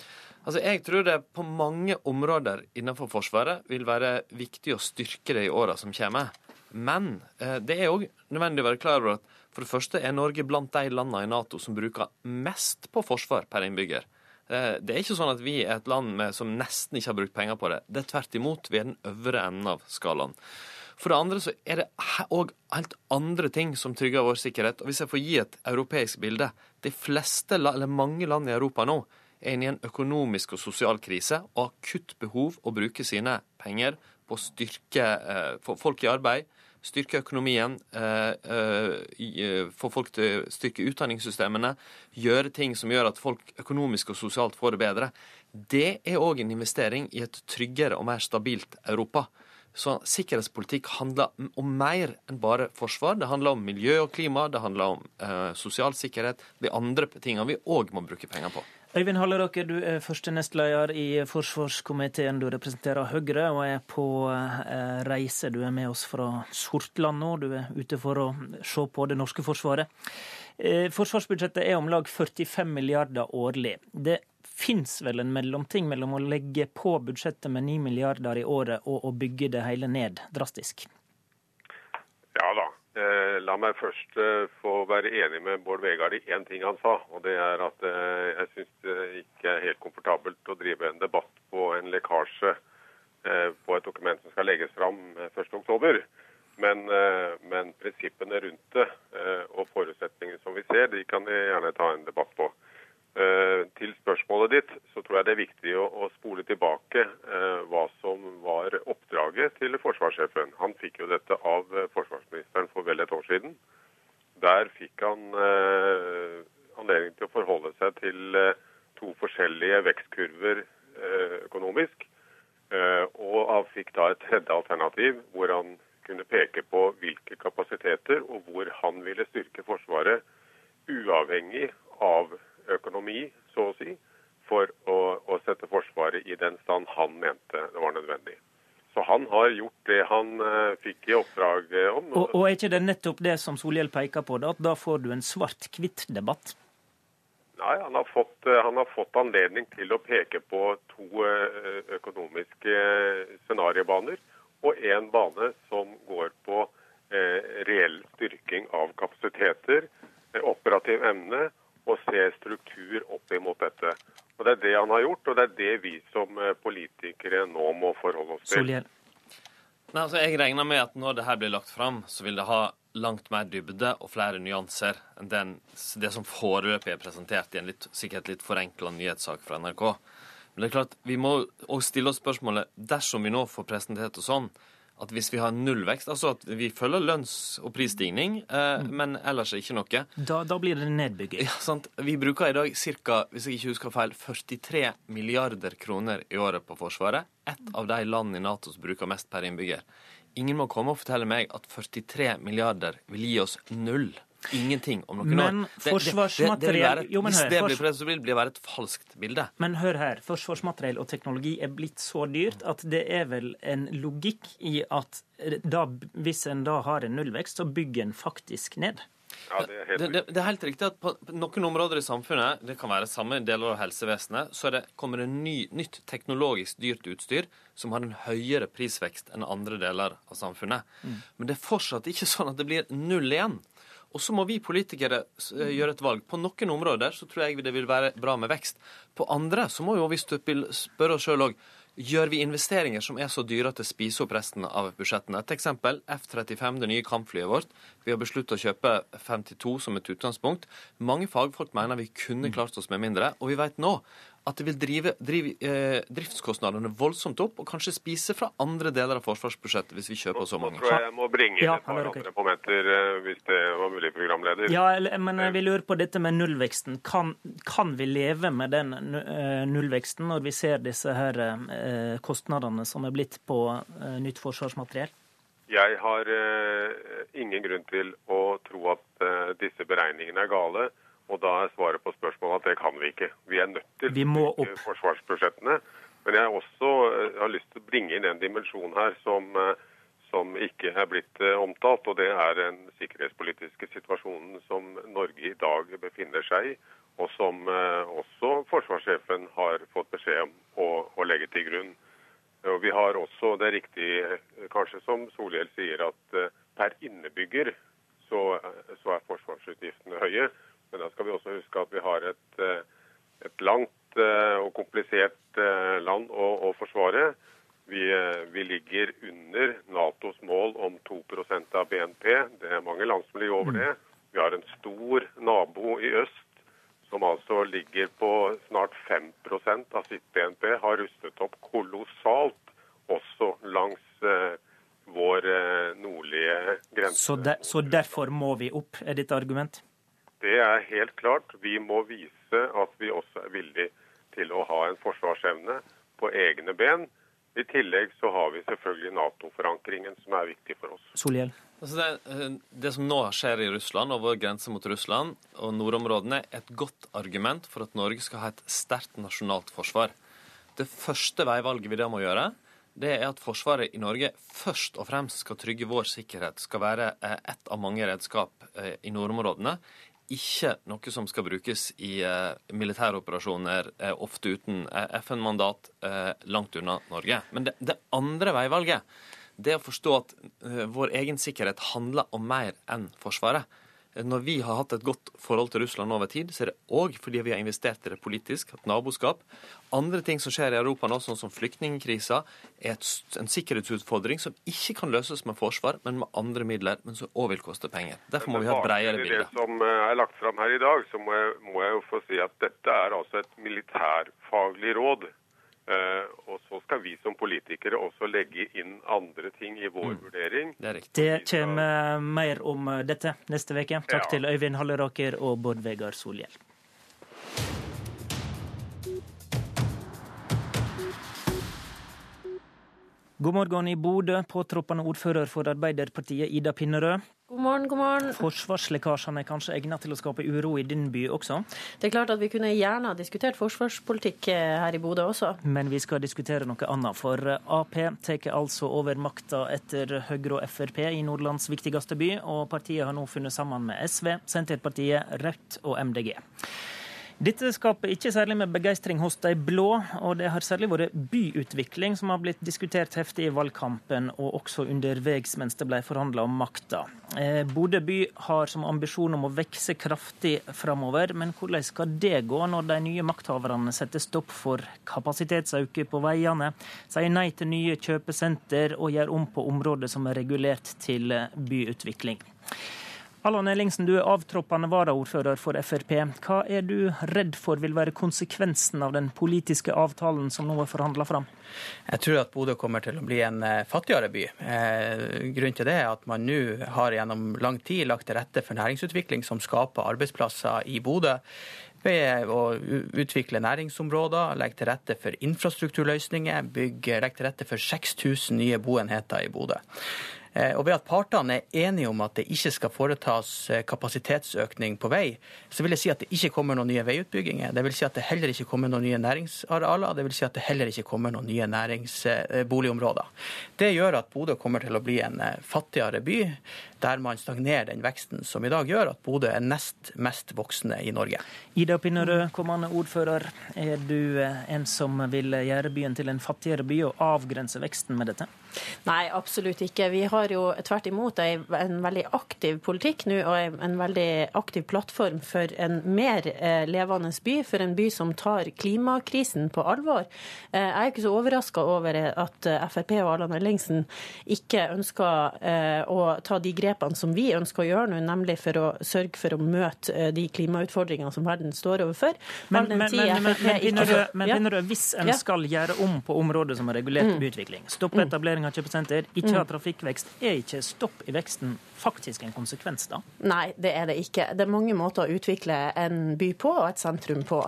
Altså, Jeg tror det på mange områder innenfor Forsvaret vil være viktig å styrke det i åra som kommer. Men eh, det er òg nødvendig å være klar over at for det første er Norge blant de landene i Nato som bruker mest på forsvar per innbygger. Eh, det er ikke sånn at vi er et land med, som nesten ikke har brukt penger på det. Det er tvert imot. Vi er den øvre enden av skalaen. For det andre så er det òg helt andre ting som trygger vår sikkerhet. Og Hvis jeg får gi et europeisk bilde De fleste, eller mange land i Europa nå er inne i en økonomisk og sosial krise og har akutt behov å bruke sine penger på å styrke eh, folk i arbeid, styrke økonomien, eh, eh, få folk til å styrke utdanningssystemene, gjøre ting som gjør at folk økonomisk og sosialt får det bedre. Det er òg en investering i et tryggere og mer stabilt Europa. Så sikkerhetspolitikk handler om mer enn bare forsvar. Det handler om miljø og klima, det handler om eh, sosial sikkerhet, de andre tingene vi òg må bruke penger på. Øyvind Halleraker, du er første nestleder i forsvarskomiteen. Du representerer Høyre og er på eh, reise. Du er med oss fra Sortland nå. Du er ute for å se på det norske forsvaret. Eh, forsvarsbudsjettet er om lag 45 milliarder årlig. Det fins vel en mellomting mellom å legge på budsjettet med 9 milliarder i året og å bygge det hele ned drastisk? Eh, la meg først eh, få være enig med Bård Vegar i én ting han sa. og det er at eh, Jeg syns det ikke er helt komfortabelt å drive en debatt på en lekkasje på et dokument som skal legges fram 1.10. Men, men prinsippene rundt det og forutsetningene som vi ser, de kan vi gjerne ta en debatt på. Eh, til spørsmålet ditt, så tror jeg det er viktig å, å spole tilbake eh, hva som var oppdraget til forsvarssjefen. Han fikk jo dette av eh, forsvarsministeren for vel et år siden. Der fikk han eh, anledning til å forholde seg til eh, to forskjellige vekstkurver eh, økonomisk. og han fikk da et tredje alternativ hvor han kunne peke på hvilke kapasiteter og hvor han ville styrke Forsvaret, uavhengig av økonomi, så å si, for å, å sette Forsvaret i den stand han mente det var nødvendig. Så han har gjort det han uh, fikk i oppdrag om. Og, og, er ikke det nettopp det som Solhjell peker på, da, at da får du en svart-hvitt-debatt? Nei, han har, fått, uh, han har, fått, anledning til å peke på to uh, økonomiske scenariobaner og én bane som går på reell styrking av kapasiteter, operativ emne og se struktur opp imot dette. Og Det er det han har gjort, og det er det vi som eh, politikere nå må forholde oss til. Solhjell. Nei, altså jeg regner med at når det her blir lagt fram, så vil det ha langt mer dybde og flere nyanser enn den, det som foreløpig er presentert i en litt, sikkert litt forenkla nyhetssak fra NRK. Men det er klart, vi må også stille oss spørsmålet dersom vi nå får presentert det sånn, at hvis vi har nullvekst, altså at vi følger lønns- og prisstigning, eh, mm. men ellers ikke noe Da, da blir det nedbygging. Ja, sant? Vi bruker i dag ca. hvis jeg ikke husker feil, 43 milliarder kroner i året på Forsvaret. Et av de landene i Nato som bruker mest per innbygger. Ingen må komme og fortelle meg at 43 milliarder vil gi oss null ingenting om noen men år. Forsvarsmateriell jo, Hvis det blir prøvd, så vil det være et falskt bilde. Men hør her. Forsvarsmateriell og teknologi er blitt så dyrt at det er vel en logikk i at da, hvis en da har en nullvekst, så bygger en faktisk ned. Ja, det, er det, det, det, er helt riktig at på noen områder i samfunnet, det kan være samme deler av helsevesenet, så det, kommer det ny, nytt teknologisk dyrt utstyr som har en høyere prisvekst enn andre deler av samfunnet. Mm. Men det er fortsatt ikke sånn at det blir null igjen. Og så må vi politikere eh, gjøre et valg. På noen områder så tror jeg det vil være bra med vekst. På andre så må jo vi spørre oss sjøl òg Gjør vi investeringer som er så dyre at det spiser opp resten av budsjettene? Et eksempel F-35, det nye kampflyet vårt. Vi har besluttet å kjøpe 52 som et utgangspunkt. Mange fagfolk mener vi kunne klart oss med mindre. Og vi vet nå at det vil drive, drive eh, driftskostnadene voldsomt opp, og kanskje spise fra andre deler av forsvarsbudsjettet hvis vi kjøper så mange. Nå tror jeg jeg må bringe inn ja, et par andre momenter, eh, hvis det var mulig, programleder. Ja, men vi lurer på dette med nullveksten. Kan, kan vi leve med den eh, nullveksten når vi ser disse her eh, kostnadene som er blitt på nytt forsvarsmateriell? Jeg har ingen grunn til å tro at disse beregningene er gale. Og da er svaret på spørsmålet at det kan vi ikke. Vi er nødt til vi må opp. forsvarsbudsjettene. Men jeg også eh, har lyst til å bringe inn en dimensjon her som, eh, som ikke er blitt eh, omtalt. Og det er den sikkerhetspolitiske situasjonen som Norge i dag befinner seg i. Og som også forsvarssjefen har fått beskjed om å, å legge til grunn. Og vi har også, Det er riktig kanskje som Solhjell sier, at per innebygger så, så er forsvarsutgiftene høye. Men da skal vi også huske at vi har et, eh, et langt eh, og komplisert eh, land å, å forsvare. Vi, vi, ligger under Natos mål om 2% av BNP. Det er mange land som ligger over det. Vi har en stor nabo i øst som altså ligger på snart 5% av sitt BNP. Har rustet opp kolossalt, også langs eh, vår nordlige grense. Så, de, så derfor må vi opp, er ditt argument? Det er helt klart. Vi må vise at vi også er villige til å ha en forsvarsevne på egne ben. I tillegg så har vi selvfølgelig Nato-forankringen, som er viktig for oss. Solhjell. Altså det, eh, det, som nå skjer i Russland, og vår grense mot Russland og nordområdene, er et godt argument for at Norge skal ha et sterkt nasjonalt forsvar. Det første veivalget vi da må gjøre, det er at Forsvaret i Norge først og fremst skal trygge vår sikkerhet, skal være eh, ett av mange redskap eh, i nordområdene ikke noe som skal brukes i militære militæroperasjoner, eh, ofte uten uh, FN-mandat, langt unna Norge. Men det, det, andre veivalget det å forstå at vår egen sikkerhet handler om mer enn Forsvaret. Når vi har hatt et godt forhold til Russland over tid, så er det òg fordi vi har investert i det politisk, hatt naboskap. Andre ting som skjer i Europa nå, sånn som flyktningkrisa, er et, en sikkerhetsutfordring som ikke kan løses med forsvar, men med andre midler, men som òg vil koste penger. Derfor må vi ha et bredere bilde. Det som eh, er lagt fram her i dag, så må jeg, må jeg jo få si at dette er altså et militærfaglig råd. Uh, og så skal vi som politikere også legge inn andre ting i vår mm. vurdering. Det, det kommer mer om dette neste uke. Takk ja. til Øyvind Halleraker og Bård Vegar Solhjell. God morgen i Bodø, påtroppende ordfører for Arbeiderpartiet Ida Pinnerød. God morgen, god morgen. Forsvarslekkasjene er kanskje egnet til å skape uro i din by også? Det er klart at vi kunne gjerne ha diskutert forsvarspolitikk eh, her i Bodø også. Men vi skal diskutere noe annet, for eh, Ap tar altså over makta etter Høyre og Frp i Nordlands viktigste by, og partiet har nå funnet sammen med SV, Senterpartiet, Rødt og MDG. Dette skaper ikke særlig med begeistring hos de blå, og det har særlig vært byutvikling som har blitt diskutert heftig i valgkampen, og også underveis mens det ble forhandla om makta. Eh, Bodø by har som ambisjon om å vokse kraftig framover, men hvordan skal det gå når de nye makthaverne setter stopp for kapasitetsøkning på veiene, sier nei til nye kjøpesenter og gjør om på områder som er regulert til byutvikling? Allan Ellingsen, du er avtroppende varaordfører for Frp. Hva er du redd for vil være konsekvensen av den politiske avtalen som nå er forhandla fram? Jeg tror at Bodø kommer til å bli en eh, fattigere by. Eh, grunnen til det er at man nå har gjennom lang tid lagt til rette for næringsutvikling som skaper arbeidsplasser i Bodø ved å utvikle næringsområder, legge til rette for infrastrukturløsninger, bygge, legge til rette for 6000 nye boenheter i Bodø. Eh, og ved at partene er enige om at det ikke skal foretas eh, kapasitetsøkning på vei, så vil jeg si at det ikke kommer noen nye veiutbygginger. Det vil si at det heller ikke kommer noen nye næringsarealer. Det vil si at det heller ikke kommer noen nye næringsboligområder. Det gjør at Bodø kommer til å bli en fattigere by der man stagnerer den veksten som i dag gjør at Bodø er nest mest voksende i Norge. Ida Pinnerød, kommende ordfører. Er du en som vil gjøre byen til en fattigere by og avgrense veksten med dette? Nei, absolutt ikke. Vi har jo tvert imot en veldig aktiv politikk nå, og en veldig aktiv plattform for en mer eh, levende by. For en by som tar klimakrisen på alvor. Eh, jeg er ikke så overraska over at eh, Frp og Allan Ellingsen ikke ønsker å ta de grepene som vi ønsker å gjøre nå, nemlig for å sørge for å møte de klimautfordringene som verden står overfor. Men, men, men, men, men, hvis en skal gjøre om på områder som er regulert mm. byutvikling, stoppe mm. etablering av kjøpesenter, ikke ha mm. trafikkvekst, er ikke stopp i veksten faktisk en konsekvens, da? Nei, det er det ikke. Det er mange måter å utvikle en by på og et sentrum på.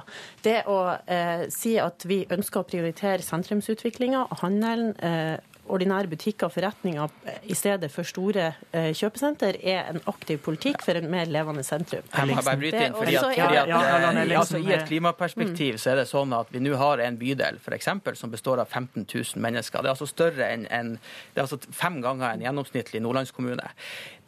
Det å eh, si at vi ønsker å prioritere sentrumsutviklinga, handelen, eh, ordinære butikker og forretninger i stedet for store eh, kjøpesenter, er en aktiv politikk for en mer levende sentrum. Jeg må bare bryte inn, fordi at, fordi at eh, altså, I et klimaperspektiv så er det sånn at vi nå har en bydel for eksempel, som består av 15 000 mennesker. Det er altså større enn en, det er altså fem ganger en gjennomsnittlig nordlandskommune.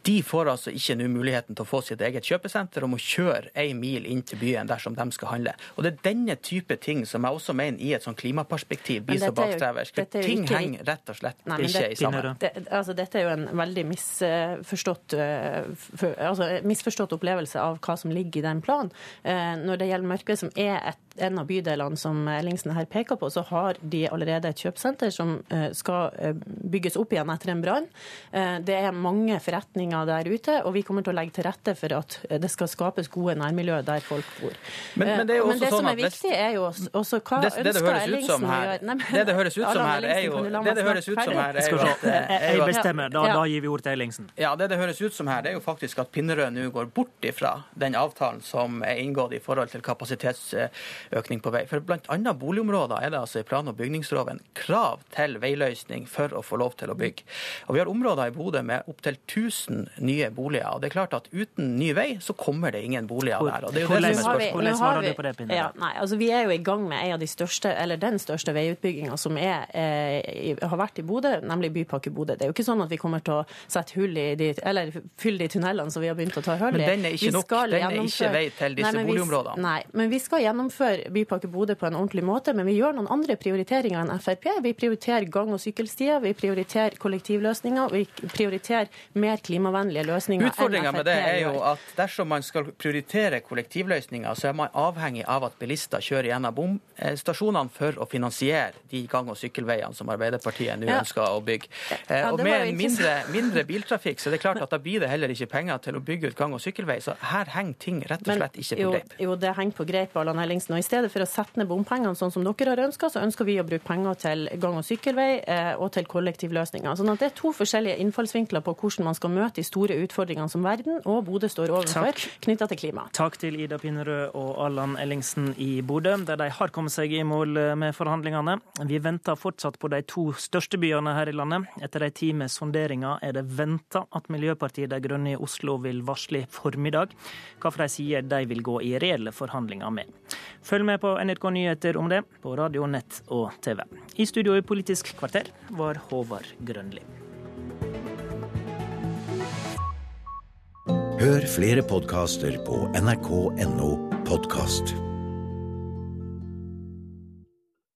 De får altså ikke nå muligheten til å få sitt eget kjøpesenter og må kjøre ei mil inn til byen dersom de skal handle. Og Det er denne type ting som jeg også mener i et sånn klimaperspektiv blir så bakstreversk. Ting ikke... henger rett og slett Nei, ikke det, sammen. Det, altså, dette er jo en veldig misforstått, uh, for, altså, misforstått opplevelse av hva som ligger i den planen. Uh, når det gjelder Mørkved, som er et en av bydelene som Ellingsen her peker på, så har de allerede et kjøpesenter som eh, skal eh, bygges opp igjen etter en brann. Eh, det er mange forretninger der ute, og vi kommer til å legge til rette for at det skal skapes gode nærmiljø der folk bor. Men, men det, er men det sånn som er viktig, er jo også hva det, det ønsker Ellingsen å gjøre. Nei, det det høres ut som her, er jo det det høres ut som her er jo at Jeg bestemmer, da, da gir vi ord til Ellingsen. Ja, det det høres ut som her, det er jo faktisk at Pinnerød nå går bort ifra den avtalen som er inngått i forhold til kapasitets økning på vei. For bl.a. boligområder er det altså i plan- og bygningsloven krav til veiløsning for å få lov til å bygge. Og Vi har områder i Bodø med opptil 1000 nye boliger. og det er klart at Uten ny vei så kommer det ingen boliger der. og det er jo det som er spørsmålet. Hvordan svarer du på det, Pinne? Ja, nei, altså Vi er jo i gang med en av de største, eller den største veiutbygginga som er, eh, har vært i Bodø, nemlig Bypakke Bodø. Det er jo ikke sånn at vi kommer til å sette hull i de, eller fylle de tunnelene som vi har begynt å ta hull i. Men den er ikke nok. Den er ikke vei til disse nei, boligområdene. Nei, men vi skal gjennomføre Bypakke Bodø på en ordentlig måte, men vi gjør noen andre prioriteringer enn Frp. Vi prioriterer gang- og sykkelstier, vi prioriterer kollektivløsninger, vi prioriterer mer klimavennlige løsninger Utfordringa med det er jo at dersom man skal prioritere kollektivløsninger, så er man avhengig av at bilister kjører gjennom bomstasjonene for å finansiere de gang- og sykkelveiene som Arbeiderpartiet nå ja. ønsker å bygge. Ja, og med mindre, mindre, biltrafikk, så er det klart at da blir det heller ikke penger til å bygge ut gang- og sykkelvei. Så her henger ting rett og slett ikke på greip. Jo, det henger på greip, Allan Ellingsen. Og i stedet for å sette ned bompengene sånn som dere har ønska, så ønsker vi å bruke penger til gang- og sykkelvei eh, og til kollektivløsninger. Sånn at det er to forskjellige innfallsvinkler på hvordan man skal møte de store utfordringene som verden og Bodø står overfor knytta til klima. Takk til Ida Pinnerød og Allan Ellingsen i Bodø, der de har kommet seg i mål eh, med forhandlingene. Vi venter fortsatt på de to største byene her i landet. Etter en tid med sonderinger er det venta at Miljøpartiet De Grønne i Oslo vil varsle i formiddag hva for de sier de vil gå i reelle forhandlinger med. Følg med på NRK nyheter om det på radio, nett og TV. I studio i Politisk kvarter var Håvard Grønli. Hør flere podkaster på nrk.no podkast.